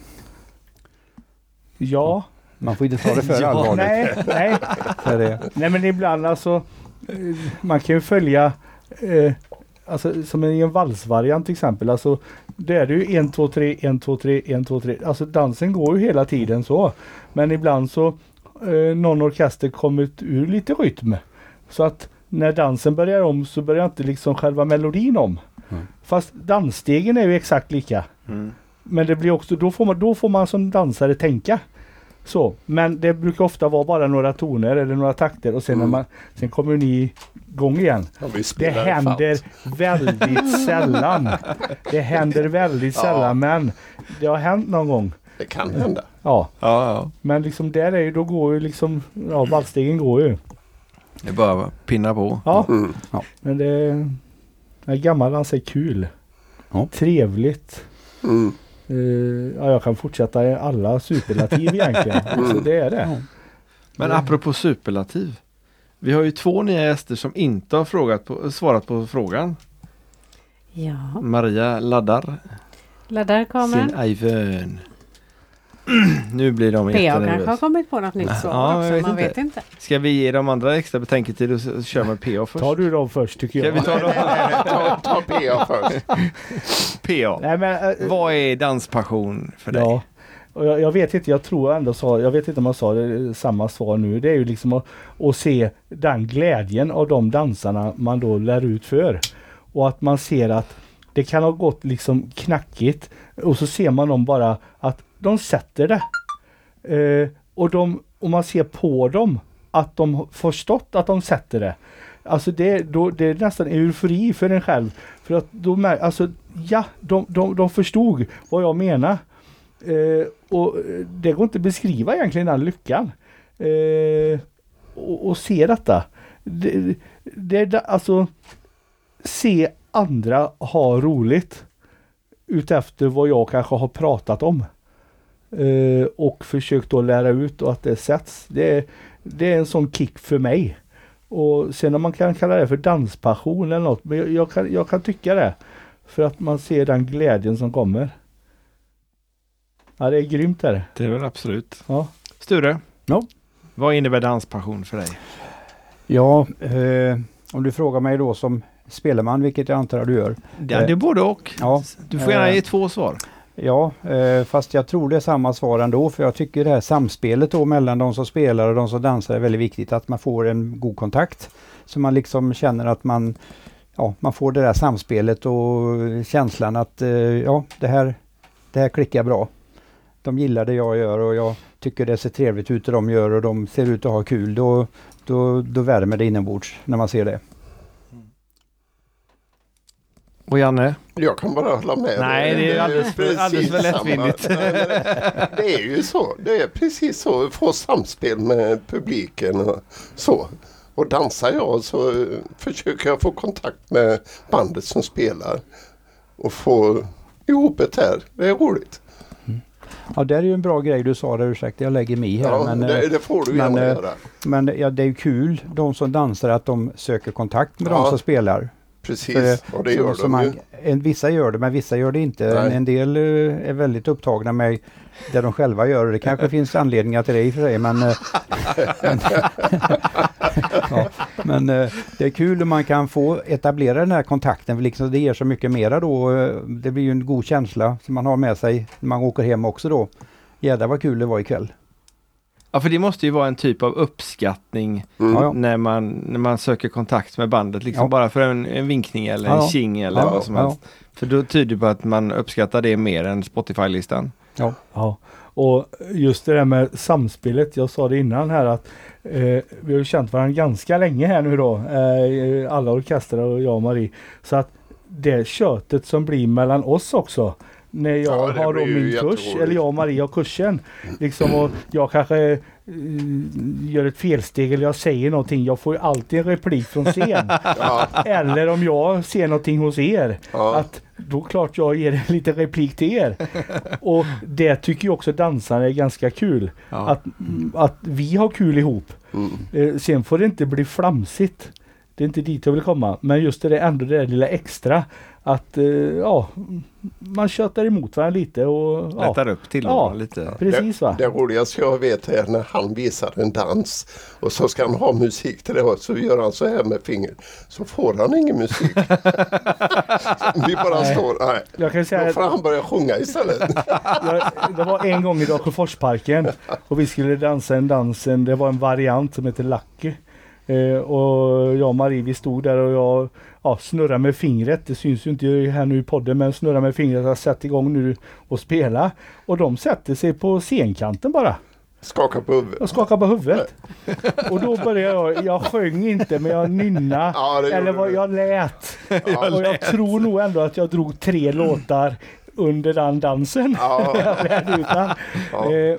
Ja, man får inte ta det för Ja, allvarligt. nej, nej. För det, Nej men ibland alltså eh, Man kan ju följa eh, Alltså som i en valsvariant till exempel. Alltså det är det ju 1, 2, 3, 1, 2, 3, 1, 2, 3. Alltså dansen går ju hela tiden så. Men ibland så eh, någon orkester kommit ur lite rytm. Så att när dansen börjar om så börjar inte liksom själva melodin om. Mm. Fast dansstegen är ju exakt lika. Mm. Men det blir också, då får man, då får man som dansare tänka. Så, men det brukar ofta vara bara några toner eller några takter och sen, när Mm. man, sen kommer ni igång igen. Ja, Det händer väldigt sällan. Det händer väldigt Ja. sällan men det har hänt någon gång. Det kan hända. Ja, Ja, ja. men liksom där är ju, då går ju liksom, ja valsstegen går ju. Det är bara att pinna på. Ja, Mm. men det, det gammalans är kul. Ja. Trevligt. Mm. Eh, ja, jag kan fortsätta i alla superlativ egentligen. Så det är det. Men Mm. apropå superlativ. Vi har ju två nya gäster som inte har frågat på, svarat på frågan. Ja, Maria laddar laddar sin kameran. iPhone. nu blir de PA kanske har jättenervösa. kommit på något nytt svar Ja, jag också, vet man inte. vet inte. Ska vi ge de andra extra betänketid och köra med PA först? Tar du dem först tycker Ska jag. vi ta dem? ta, ta PA först. PA. Nej, men, eh, Vad är danspassion för dig? Ja. Och jag, jag vet inte, jag tror ändå sa, jag vet inte om jag sa det, samma svar nu. Det är ju liksom att, att se den glädjen av de dansarna man då lär ut för. Och att man ser att det kan ha gått liksom knackigt och så ser man dem bara att de sätter det. Eh, och, de, och man ser på dem att de förstått att de sätter det. Alltså det, då, det är nästan eufori för en själv. För att de, alltså ja, de, de, de förstod vad jag menar. Eh, och det går inte att beskriva egentligen den lyckan. Eh, och, och se detta. Det, det, det, alltså se andra ha roligt utefter vad jag kanske har pratat om. Eh, och försökt att lära ut och att det sätts. Det, är- det är en sån kick för mig. Och sen om man kan kalla det för danspassion eller något. Men jag, jag, kan, jag kan tycka det. För att man ser den glädjen som kommer. Ja det är grymt är det. Det är väl absolut. Ja. Sture? Ja. Vad innebär danspassion för dig? Ja, eh, om du frågar mig då som spelman, vilket jag antar att du gör. Ja, det är både och. Ja. Du får gärna Eh, ge två svar. Ja, eh, fast jag tror det är samma svar ändå för jag tycker det här samspelet då mellan de som spelar och de som dansar är väldigt viktigt. Att man får en god kontakt. Så man liksom känner att man, ja, man får det där samspelet och känslan att eh, ja, det här, det här klickar bra. De gillar det jag gör och jag tycker det ser trevligt ut det de gör och de ser ut att ha kul. Då, då, då värmer det inombords när man ser det. Och Janne? Jag kan bara hålla med. Nej, dig. det är alldeles precis alldeles för lättvindigt. Det är ju så. Det är precis så. Få samspel med publiken och så. Och dansar jag så försöker jag få kontakt med bandet som spelar. Och få ihop det här. Det är roligt. Ja, det är ju en bra grej du sa där, ursäkta jag lägger mig här. Ja, men, det, eh, det får du men, gärna eh, göra. Men ja, det är ju kul, de som dansar, att de söker kontakt med Ja, de som spelar. Precis. För- och det gör så de man, ju. en, Vissa gör det, men vissa gör det inte. En, en del eh, är väldigt upptagna med det de själva gör. Det kanske finns anledningar till det i och för sig, men, men, ja, men eh, det är kul om man kan få etablera den här kontakten, för liksom det ger så mycket mera då. Det blir ju en god känsla som man har med sig när man åker hem också då. Jädrar vad kul det var ikväll. Ja, för det måste ju vara en typ av uppskattning Mm. Ja, ja. när, man, när man söker kontakt med bandet. Liksom Ja. bara för en, en vinkning eller Ja, en ja. tjing eller Ja, vad som ja. helst. För då tyder det på att man uppskattar det mer än Spotify-listan. Ja, och just det där med samspelet. Jag sa det innan här att eh, vi har känt varandra ganska länge här nu då. Eh, alla orkestrar och jag och Marie. Så att det köttet som blir mellan oss också. När jag Ja, har då min kurs, eller jag och Marie har kursen. Liksom och jag kanske eh, gör ett felsteg eller jag säger någonting. Jag får alltid en replik från scen. Ja, eller om jag ser någonting hos er. ja. Att då klart jag ger en liten replik till er. Och det tycker ju också dansarna är ganska kul. Ja. Att, att vi har kul ihop. Mm. Eh, sen får det inte bli flamsigt. Det är inte dit jag vill komma. Men just det där, ändå det där lilla extra. Att eh, ja, man köttar emot varandra lite och ja, Lättar upp till Ja. lite. precis va. Det roligaste jag vet är när han visar en dans och så ska han ha musik till det och så gör han så här med fingret. Så får han ingen musik. Vi bara står, nej. Jag kan säga Då att får han börja sjunga istället. jag, det var en gång i Dalsjöforsparken och vi skulle dansa en dans, det var en variant som heter Lucky. Eh, och jag och Marie vi stod där och jag ja, snurrade med fingret. Det syns ju inte här nu i podden men snurrade med fingret. Jag har satt igång nu och spela. Och de sätter sig på scenkanten bara. Skaka på huvudet. Jag skakar på huvudet. Och då började jag, jag sjöng inte men jag nynnade. Ja, eller vad jag lät. Ja, Och jag tror nog ändå att jag drog tre låtar under den dansen. Ja. Jag. Ja.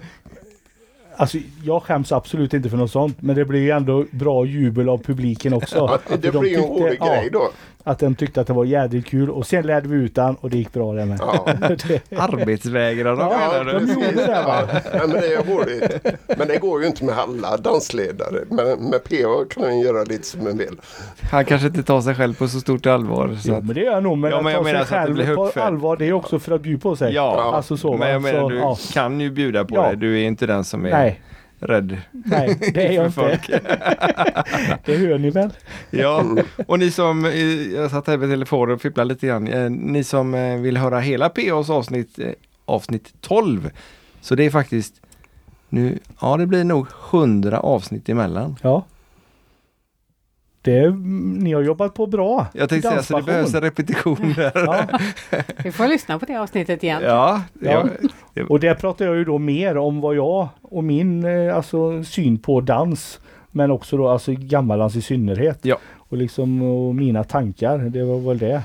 Alltså jag skäms absolut inte för något sånt men det blir ju ändå bra jubel av publiken också. Det de blir ju en rolig ja, grej då. Att de tyckte att det var jädrigt kul och sen lärde vi ut den och det gick bra det med. Ja. Arbetsvägrar de Ja, menar du? de gjorde det va? Ja, nej, men det är roligt. Men det går ju inte med alla dansledare. Men med PA kan man göra lite som man vill. Han kanske inte tar sig själv på så stort allvar. Så Jo att, men det gör jag nog. Men Ja, att men jag ta sig menar så att det blir själv på allvar det är också för att bjuda på sig. ja, Alltså så, men jag menar Så, du ja. kan ju bjuda på Ja. det. Du är inte den som är Nej, rädd nej det är jag inte. Det hör ni väl? Ja, och ni som, eh, jag satt här med telefonen och fipplade lite grann. Eh, Ni som eh, vill höra hela PAs avsnitt, avsnitt 12. Så det är faktiskt nu, ja det blir nog 100 avsnitt emellan. Ja. Det, ni har jobbat på bra. Jag tänkte säga så det behövs en repetition där. Ja, Vi får lyssna på det avsnittet igen. Ja, Ja. ja. Och där pratar jag ju då mer om vad jag och min eh, alltså, syn på dans. Men också då alltså gammaldans i synnerhet. Ja. Och liksom och mina tankar, det var väl det.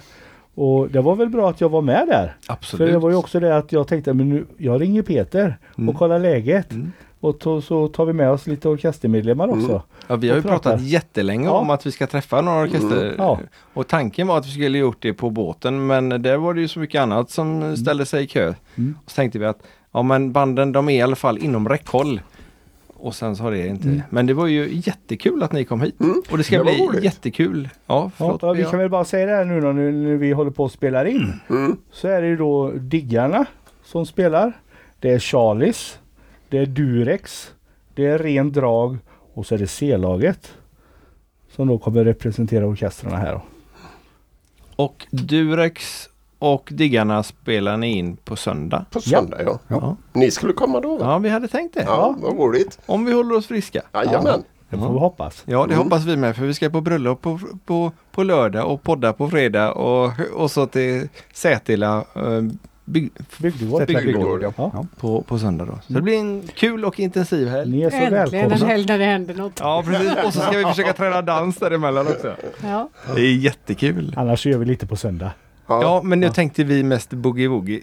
Och det var väl bra att jag var med där. Absolut. För det var ju också det att jag tänkte, men nu, jag ringer Peter Mm. och kollar läget. Mm. Och to, så tar vi med oss lite orkestermedlemmar också. Mm. Ja, vi har ju pratar. pratat jättelänge Ja. om att vi ska träffa några orkester. Mm. Ja. Och tanken var att vi skulle gjort det på båten men där var det ju så mycket annat som ställde sig i kö. Mm. Och så tänkte vi att ja men banden de är i alla fall inom räckhåll. Och sen så har det inte. Mm. Men det var ju jättekul att ni kom hit. Mm. Och det ska Det bli roligt. jättekul. Ja, förlåt. Ja, vi kan väl bara säga det här nu då nu när vi håller på att spela in. Mm. Så är det ju då Diggarna som spelar. Det är Charlies. Det är Durex. Det är Ren Drag. Och så är det C-laget. Som då kommer representera orkestrarna här. Då. Och Durex och Diggarna spelar ni in på söndag. På söndag ja. Ja, Ni skulle komma då va? ja vi hade tänkt det. Ja, vad roligt. Om vi håller oss friska. Jajamän. Det får vi hoppas. Ja, det Mm. hoppas vi med för vi ska på bröllop på, på, på lördag och podda på fredag och, och så till Sätila eh, bygg, Bygdegård. Sätta Bygdegård, bygdegård, ja. ja. Ja. på, på söndag då. Så det blir en kul och intensiv helg. Ni är så Äntligen en välkomna. helg när det händer något. Ja, precis. Och så ska vi försöka träna dans däremellan också. Ja. Det är jättekul. Annars så gör vi lite på söndag. Ja, men nu tänkte vi mest boogie-woogie.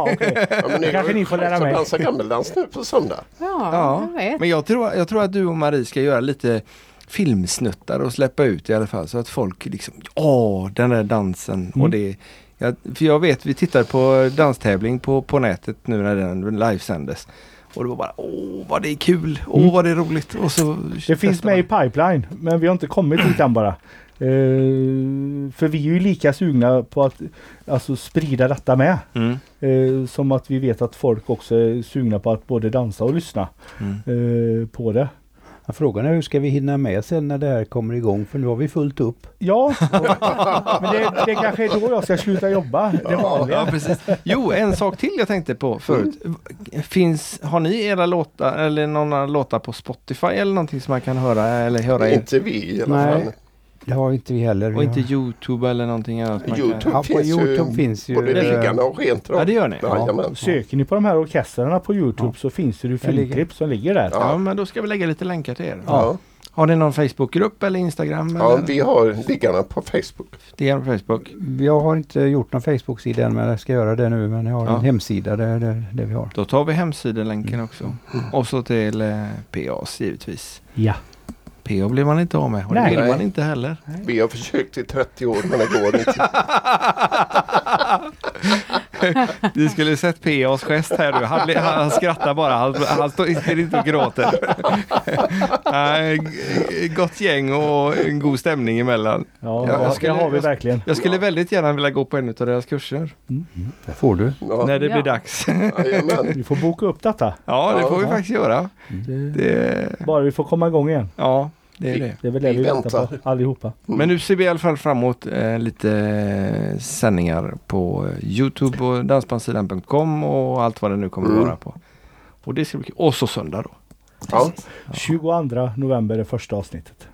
Okej. Ja, men kanske ni får lära mig. dansa gammeldans nu på söndag. Ja, Ja, jag vet. Men jag tror, jag tror att du och Marie ska göra lite filmsnuttar och släppa ut i alla fall så att folk liksom, åh den där dansen Mm. och det jag, För jag vet, vi tittade på danstävling på, på nätet nu när den livesändes. Och det var bara, åh vad det är kul, åh Mm. vad det är roligt. Och så Det finns med i man. pipeline. Men vi har inte kommit dit än bara. Eh, för vi är ju lika sugna på att alltså, sprida detta med. Mm, Eh, som att vi vet att folk också är sugna på att både dansa och lyssna mm. eh, på det. Ja, Frågan är hur ska vi hinna med sen när det här kommer igång? För nu har vi fullt upp. Ja, men det, det kanske är då jag ska sluta jobba. Det Ja, vanliga. precis. Jo, en sak till jag tänkte på förut. Finns, har ni era låtar eller några låtar på Spotify eller någonting som man kan höra eller höra er? Inte vi i alla Nej. Det har inte vi heller. Och inte Youtube eller någonting annat? man kan- Youtube Ja, på finns Youtube ju finns ju... både eh, liggarna och rent Ja, det gör ni. Jajamän. Söker ni på de här orkestrarna på Youtube Ja. så finns det ju filmklipp som ligger där. Ja, men då ska vi lägga lite länkar till er. Ja. Har ni någon Facebookgrupp eller Instagram? ja, eller? vi har liggarna på Facebook. Det är på Facebook. Jag har inte gjort någon Facebook-sida än men jag ska göra det nu. Men jag har Ja. en hemsida där, där, där vi har. Då tar vi hemsidelänken också. Och så till eh, PAs givetvis. Ja. PA blir man inte av med och det Nej. vill man inte heller. Vi har försökt i 30 år men det går inte. Du skulle sett PAs gest här nu. Han, blir- han skrattar bara. Han, han står inte och gråter. Gott gäng och en god stämning emellan. Ja, Ja, jag det skulle- har vi jag- verkligen. Jag skulle väldigt gärna vilja gå på en av deras kurser. Det får du. Ja, När det Ja. blir dags. Vi får boka upp detta. Ja, det får vi faktiskt göra. Det, Bara vi får komma igång igen. ja, det är det. Det är väl det vi, Vi väntar på allihopa. Men nu ser vi i alla fall fram emot eh, lite eh, sändningar på eh, Youtube och dansbandsidan.com och allt vad det nu kommer att Mm. vara på. Och det ska bli. Och så söndag då. Ja. 22 november är första avsnittet.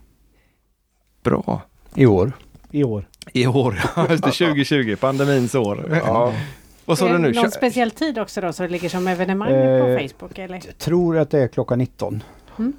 Bra. I år. I år. I år, ja, just det, 2020, pandemins år. Ja. Vad sa Är du nu? någon speciell tid också då så det ligger som evenemang Eh, på Facebook eller? Tror att det är klockan 19. Mm.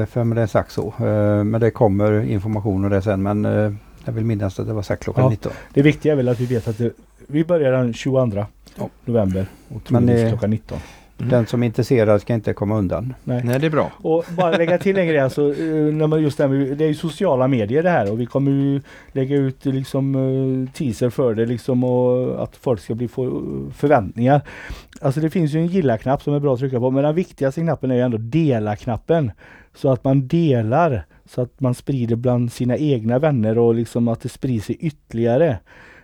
Eh, för mig det är sagt så. Eh, men det kommer information och det sen. Men eh, jag vill minnas att det var sagt klockan Ja. 19. Det viktiga är väl att vi vet att det, vi börjar den 22 Ja. november och Men, troligtvis eh, klockan 19. Mm. Den som är intresserad ska inte komma undan. Nej. Nej, det är bra. Och bara lägga till en grej alltså, eh, när man just det, med, det är ju sociala medier det här och vi kommer ju lägga ut liksom eh, teaser för det liksom och att folk ska bli få förväntningar. Alltså det finns ju en gilla-knapp som är bra att trycka på men den viktigaste knappen är ju ändå dela-knappen. Så att man delar så att man sprider bland sina egna vänner och liksom att det sprider sig ytterligare.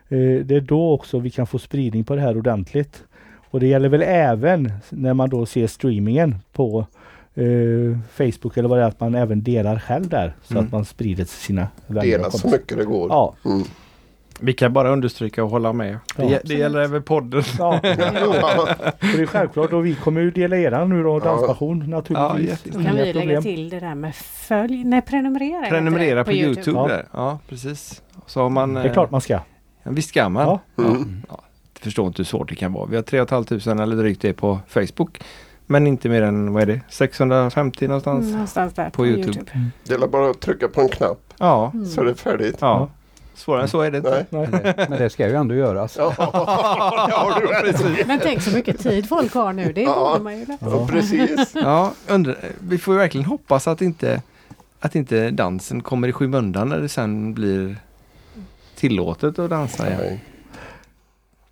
Eh, Det är då också vi kan få spridning på det här ordentligt. Och det gäller väl även när man då ser streamingen på eh, Facebook eller vad det är, att man även delar själv där. Så Mm. att man sprider till sina vänner Dela så mycket det går. Ja, Mm. Vi kan bara understryka och hålla med. Ja, det, det gäller även podden. ja. det är självklart och vi kommer ju dela eran nu då, Ja. danspassion Ja, naturligtvis. Inga kan vi lägga problem. till det där med följ, nej prenumerera. Prenumerera det, på, Youtube. Ja. där. Ja, precis. Så man... Det är eh, klart man ska. Ja, visst ska man. Ja. Ja. Mm. Förstår inte hur svårt det kan vara. Vi har 3 500 eller drygt det på Facebook. Men inte mer än, vad är det, 650 någonstans? Mm, någonstans där På YouTube. Det är bara att trycka på en knapp Ja, Mm. så är det färdigt. ja. Svårare än så är det inte. Nej. Nej. Men det, ska ju ändå göras. Ja. Men tänk så mycket tid folk har nu. Det Ja. man ju. Ja, precis. Ja, undrar, vi får ju verkligen hoppas att inte, att inte dansen kommer i skymundan när det sen blir tillåtet att dansa igen. Nej.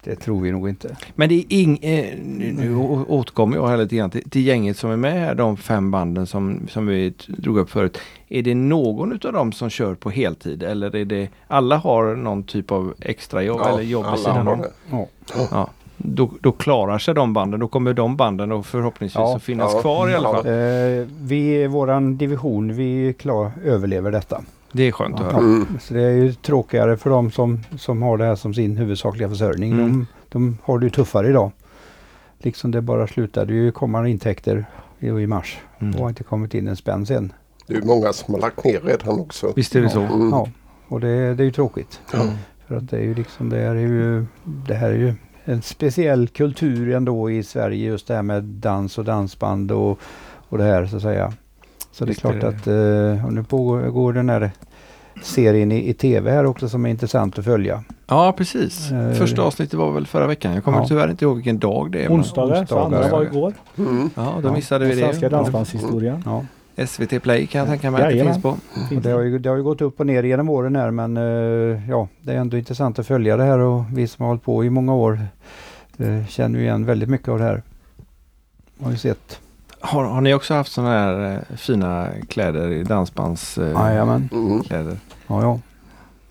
Det tror vi nog inte. Men det är ing, eh, nu, återkommer jag här lite grann till, till gänget som är med här, de fem banden som, som vi drog upp förut. Är det någon utav dem som kör på heltid eller är det alla har någon typ av extrajobb eller jobb vid alla sidan har om? det. Ja. Ja. Då, då klarar sig de banden, då kommer de banden och förhoppningsvis Ja. att finnas Ja. kvar i alla Ja. fall. Eh, vi, våran division, vi klar, överlever detta. Det är skönt att Ja. höra. Mm. Så det är ju tråkigare för dem som, som har det här som sin huvudsakliga försörjning. Mm. De, de har det ju tuffare idag. Liksom det bara slutade ju komma intäkter i, i mars Mm. och har inte kommit in en spänn sen. Det är många som har lagt ner redan också. Visst är det så. Mm. Ja, och det, det är ju tråkigt. Mm. För att det är ju liksom, det här är ju, det här är ju en speciell kultur ändå i Sverige just det här med dans och dansband och, och det här så att säga. Så Visst det är är klart att eh, nu pågår går den här serien i, i tv här också som är intressant att följa. Ja, precis. Eh, Första avsnittet var väl förra veckan. Jag kommer Ja. tyvärr inte ihåg vilken dag det är. Onsdagar, så Onsdagar, andra var ja. igår. Mm. Ja, då Ja. missade vi Den svenska det. dansbandshistorien. Ja. SVT Play kan jag tänka mig att det finns på. Det, har ju, det har ju gått upp och ner genom åren här men eh, ja, det är ändå intressant att följa det här och vi som har hållit på i många år eh, känner ju igen väldigt mycket av det här. Har ju sett. Har, har ni också haft sådana här eh, fina kläder i dansbandskläder? Eh. Mm. kläder? Ja, ja.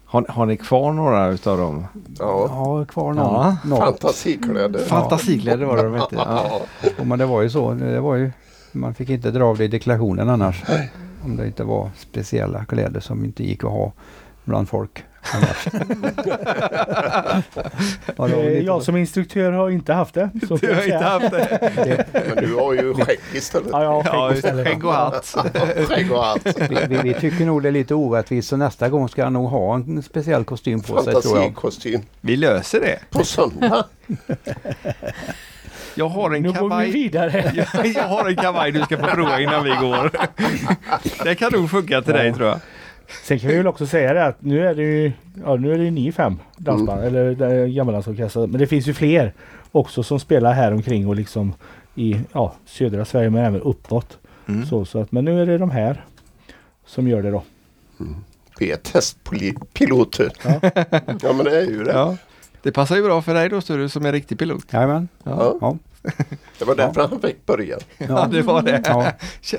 har, har ni kvar några utav dem? Ja. Ja, kvar någon. Ja. Fantasikläder. Fantasikläder var det de hette. Ja. Ja. Men det var ju så. Det var ju, man fick inte dra av det i deklarationen annars. Om det inte var speciella kläder som inte gick att ha bland folk. Ja, Eh, Jag som instruktör har inte haft det. Så Du har inte haft det? Men du har ju skägg istället. Ja, jag har Ja, skägg istället. och hatt. Skägg och allt. vi, vi, vi tycker nog det är lite orättvist så nästa gång ska han nog ha en speciell kostym på sig. Fantasikostym. Vi löser det. På söndag. Jag har en Nu går vi kavaj. vidare. Jag, jag har en kavaj du ska få prova innan vi går. Det kan nog funka till dig tror jag. Sen kan vi väl också säga det att nu är det ju, ja, nu är det ju ni fem dansband, eller det- gammaldansorkester. Men det finns ju fler också som spelar här omkring och liksom i ja, södra Sverige men även uppåt. Mm. Så, så att, men nu är det de här som gör det då. Vi är testpiloter. Ja. Ja men det är ju det. Ja. Det passar ju bra för dig då Sture som är riktig pilot. Jajamän. Ja. Ja. Det var därför han fick börja. Ja, det var det. Ja.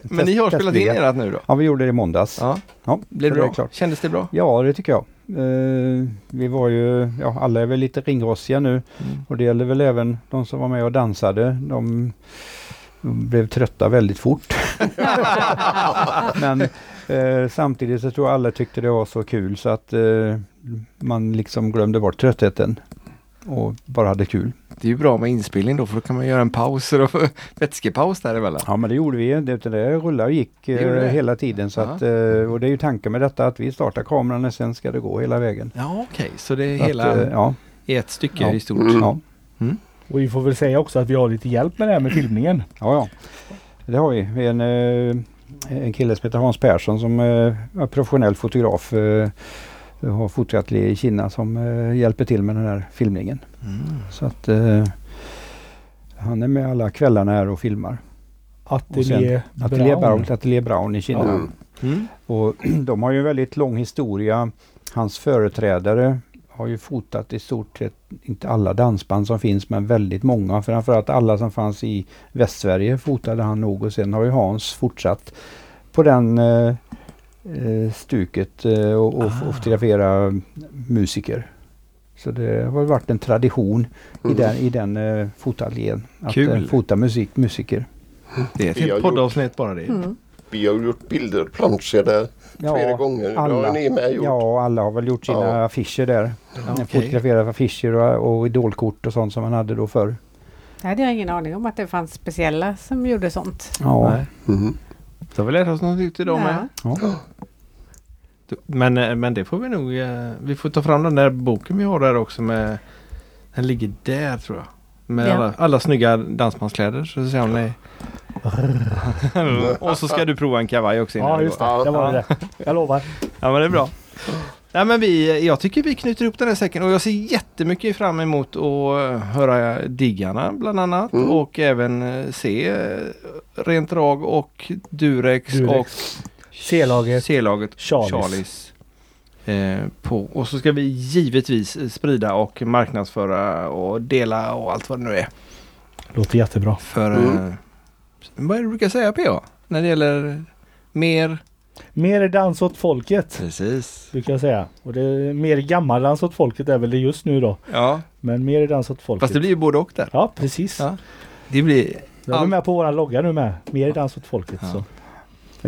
Men ni har Test- spelat in erat nu då? ja, vi gjorde det i måndags. Ja. Ja, Blev det är bra? klart. Kändes det bra? Ja, det tycker jag. Eh, vi var ju, ja alla är väl lite ringrostiga nu Mm. och det gäller väl även de som var med och dansade. De, de blev trötta väldigt fort. Men eh, samtidigt så tror jag alla tyckte det var så kul så att eh, man liksom glömde bort tröttheten och bara hade kul. Det är ju bra med inspelning då för då kan man göra en paus och vätskepaus däremellan. Ja men det gjorde vi. Det, det rullade och gick eh, det? hela tiden. Så att, eh, och det är ju tanken med detta att vi startar kameran och sen ska det gå hela vägen. Ja okej, så det är Så hela att, eh, ja, i ett stycke Ja. i stort. Mm. ja, Och vi får väl säga också att vi har lite hjälp med det här med filmningen. ja, ja. Det har vi. en, en kille som heter Hans Persson som är professionell fotograf. Eh, har fotateljé i Kina som eh, hjälper till med den här filmningen. Mm. Så att eh, han är med alla kvällarna här och filmar. Ateljé Ateljé Brown, Brown. Ateljé Brown i Kina. Mm. Mm. Och de har ju en väldigt lång historia. Hans företrädare har ju fotat i stort sett, inte alla dansband som finns, men väldigt många. Framförallt alla som fanns i Västsverige fotade han nog och sen har ju Hans fortsatt på den eh, stuket eh, och, och Ah. fotografera musiker. Så det har varit en tradition i Mm. den, i den eh, fotateljén att eh, fota musik, musiker. Det är ett Vi har helt poddavsnitt bara det. Mm. Vi har gjort bilder, planscher där flera gånger. Det har alla. ni med gjort. Ja, alla har väl gjort sina Ja. affischer där. Ja, Jag okej. fotograferade affischer och, och idolkort och sånt som man hade då förr. Det hade jag ingen aning om att det fanns speciella som gjorde sånt. Ja, Nej. Mm. Så har vi lärt oss något nytt idag med. Ja. Men, eh, men det får vi nog, eh, vi får ta fram den där boken vi har där också med Den ligger där tror jag. Med Ja. alla, alla snygga dansbandskläder. Så ser om ni... och så ska du prova en kavaj också Ja just det, det var det. Jag lovar. Ja men det är bra. Nej, men vi, jag tycker vi knyter ihop den här säcken och jag ser jättemycket fram emot att höra Diggarna bland annat Mm. och även eh, se eh, Rent Drag och Durex, Durex. och C-laget. C-laget Charlies. Charlies. Eh, på. Och så ska vi givetvis eh, sprida och marknadsföra och dela och allt vad det nu är. Låter jättebra. För Mm. eh, vad är det du brukar säga PA? När det gäller mer? Mer dans åt folket. Precis. Brukar jag säga. Och det är mer gammaldans åt folket är väl det just nu då. Ja, Men mer dans åt folket. fast det blir ju både och där. Ja precis. Ja. Det blir vi Allt- med på våran logga nu med. Mer dans åt folket. Ja. Så.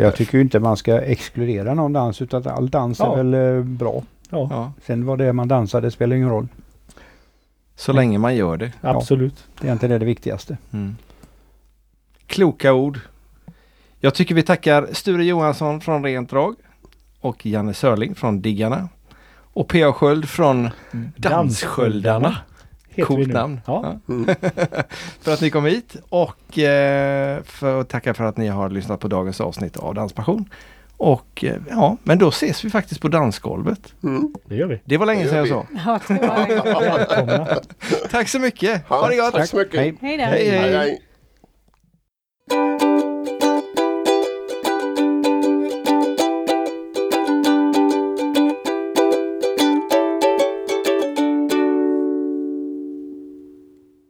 Jag tycker ju inte man ska exkludera någon dans utan att all dans Ja. är väl eh, bra. Ja, Ja, Sen vad det är man dansar, det spelar ingen roll. så länge man gör det. absolut. Det är inte det, det viktigaste. Mm. Kloka ord. Jag tycker vi tackar Sture Johansson från Rent Drag och Janne Sörling från Diggarna och P.A. Sköld från Danssköldarna. Coolt namn. Ja. Mm. för att ni kom hit och eh, för att tacka för att ni har lyssnat på dagens avsnitt av Danspassion. Och eh, ja, men då ses vi faktiskt på dansgolvet. Mm. Det gör vi. Det var länge Det sedan jag sa. Ja. Tack så mycket. Ha det gott. Tack så mycket. Hej. Hej, hej. hej, hej.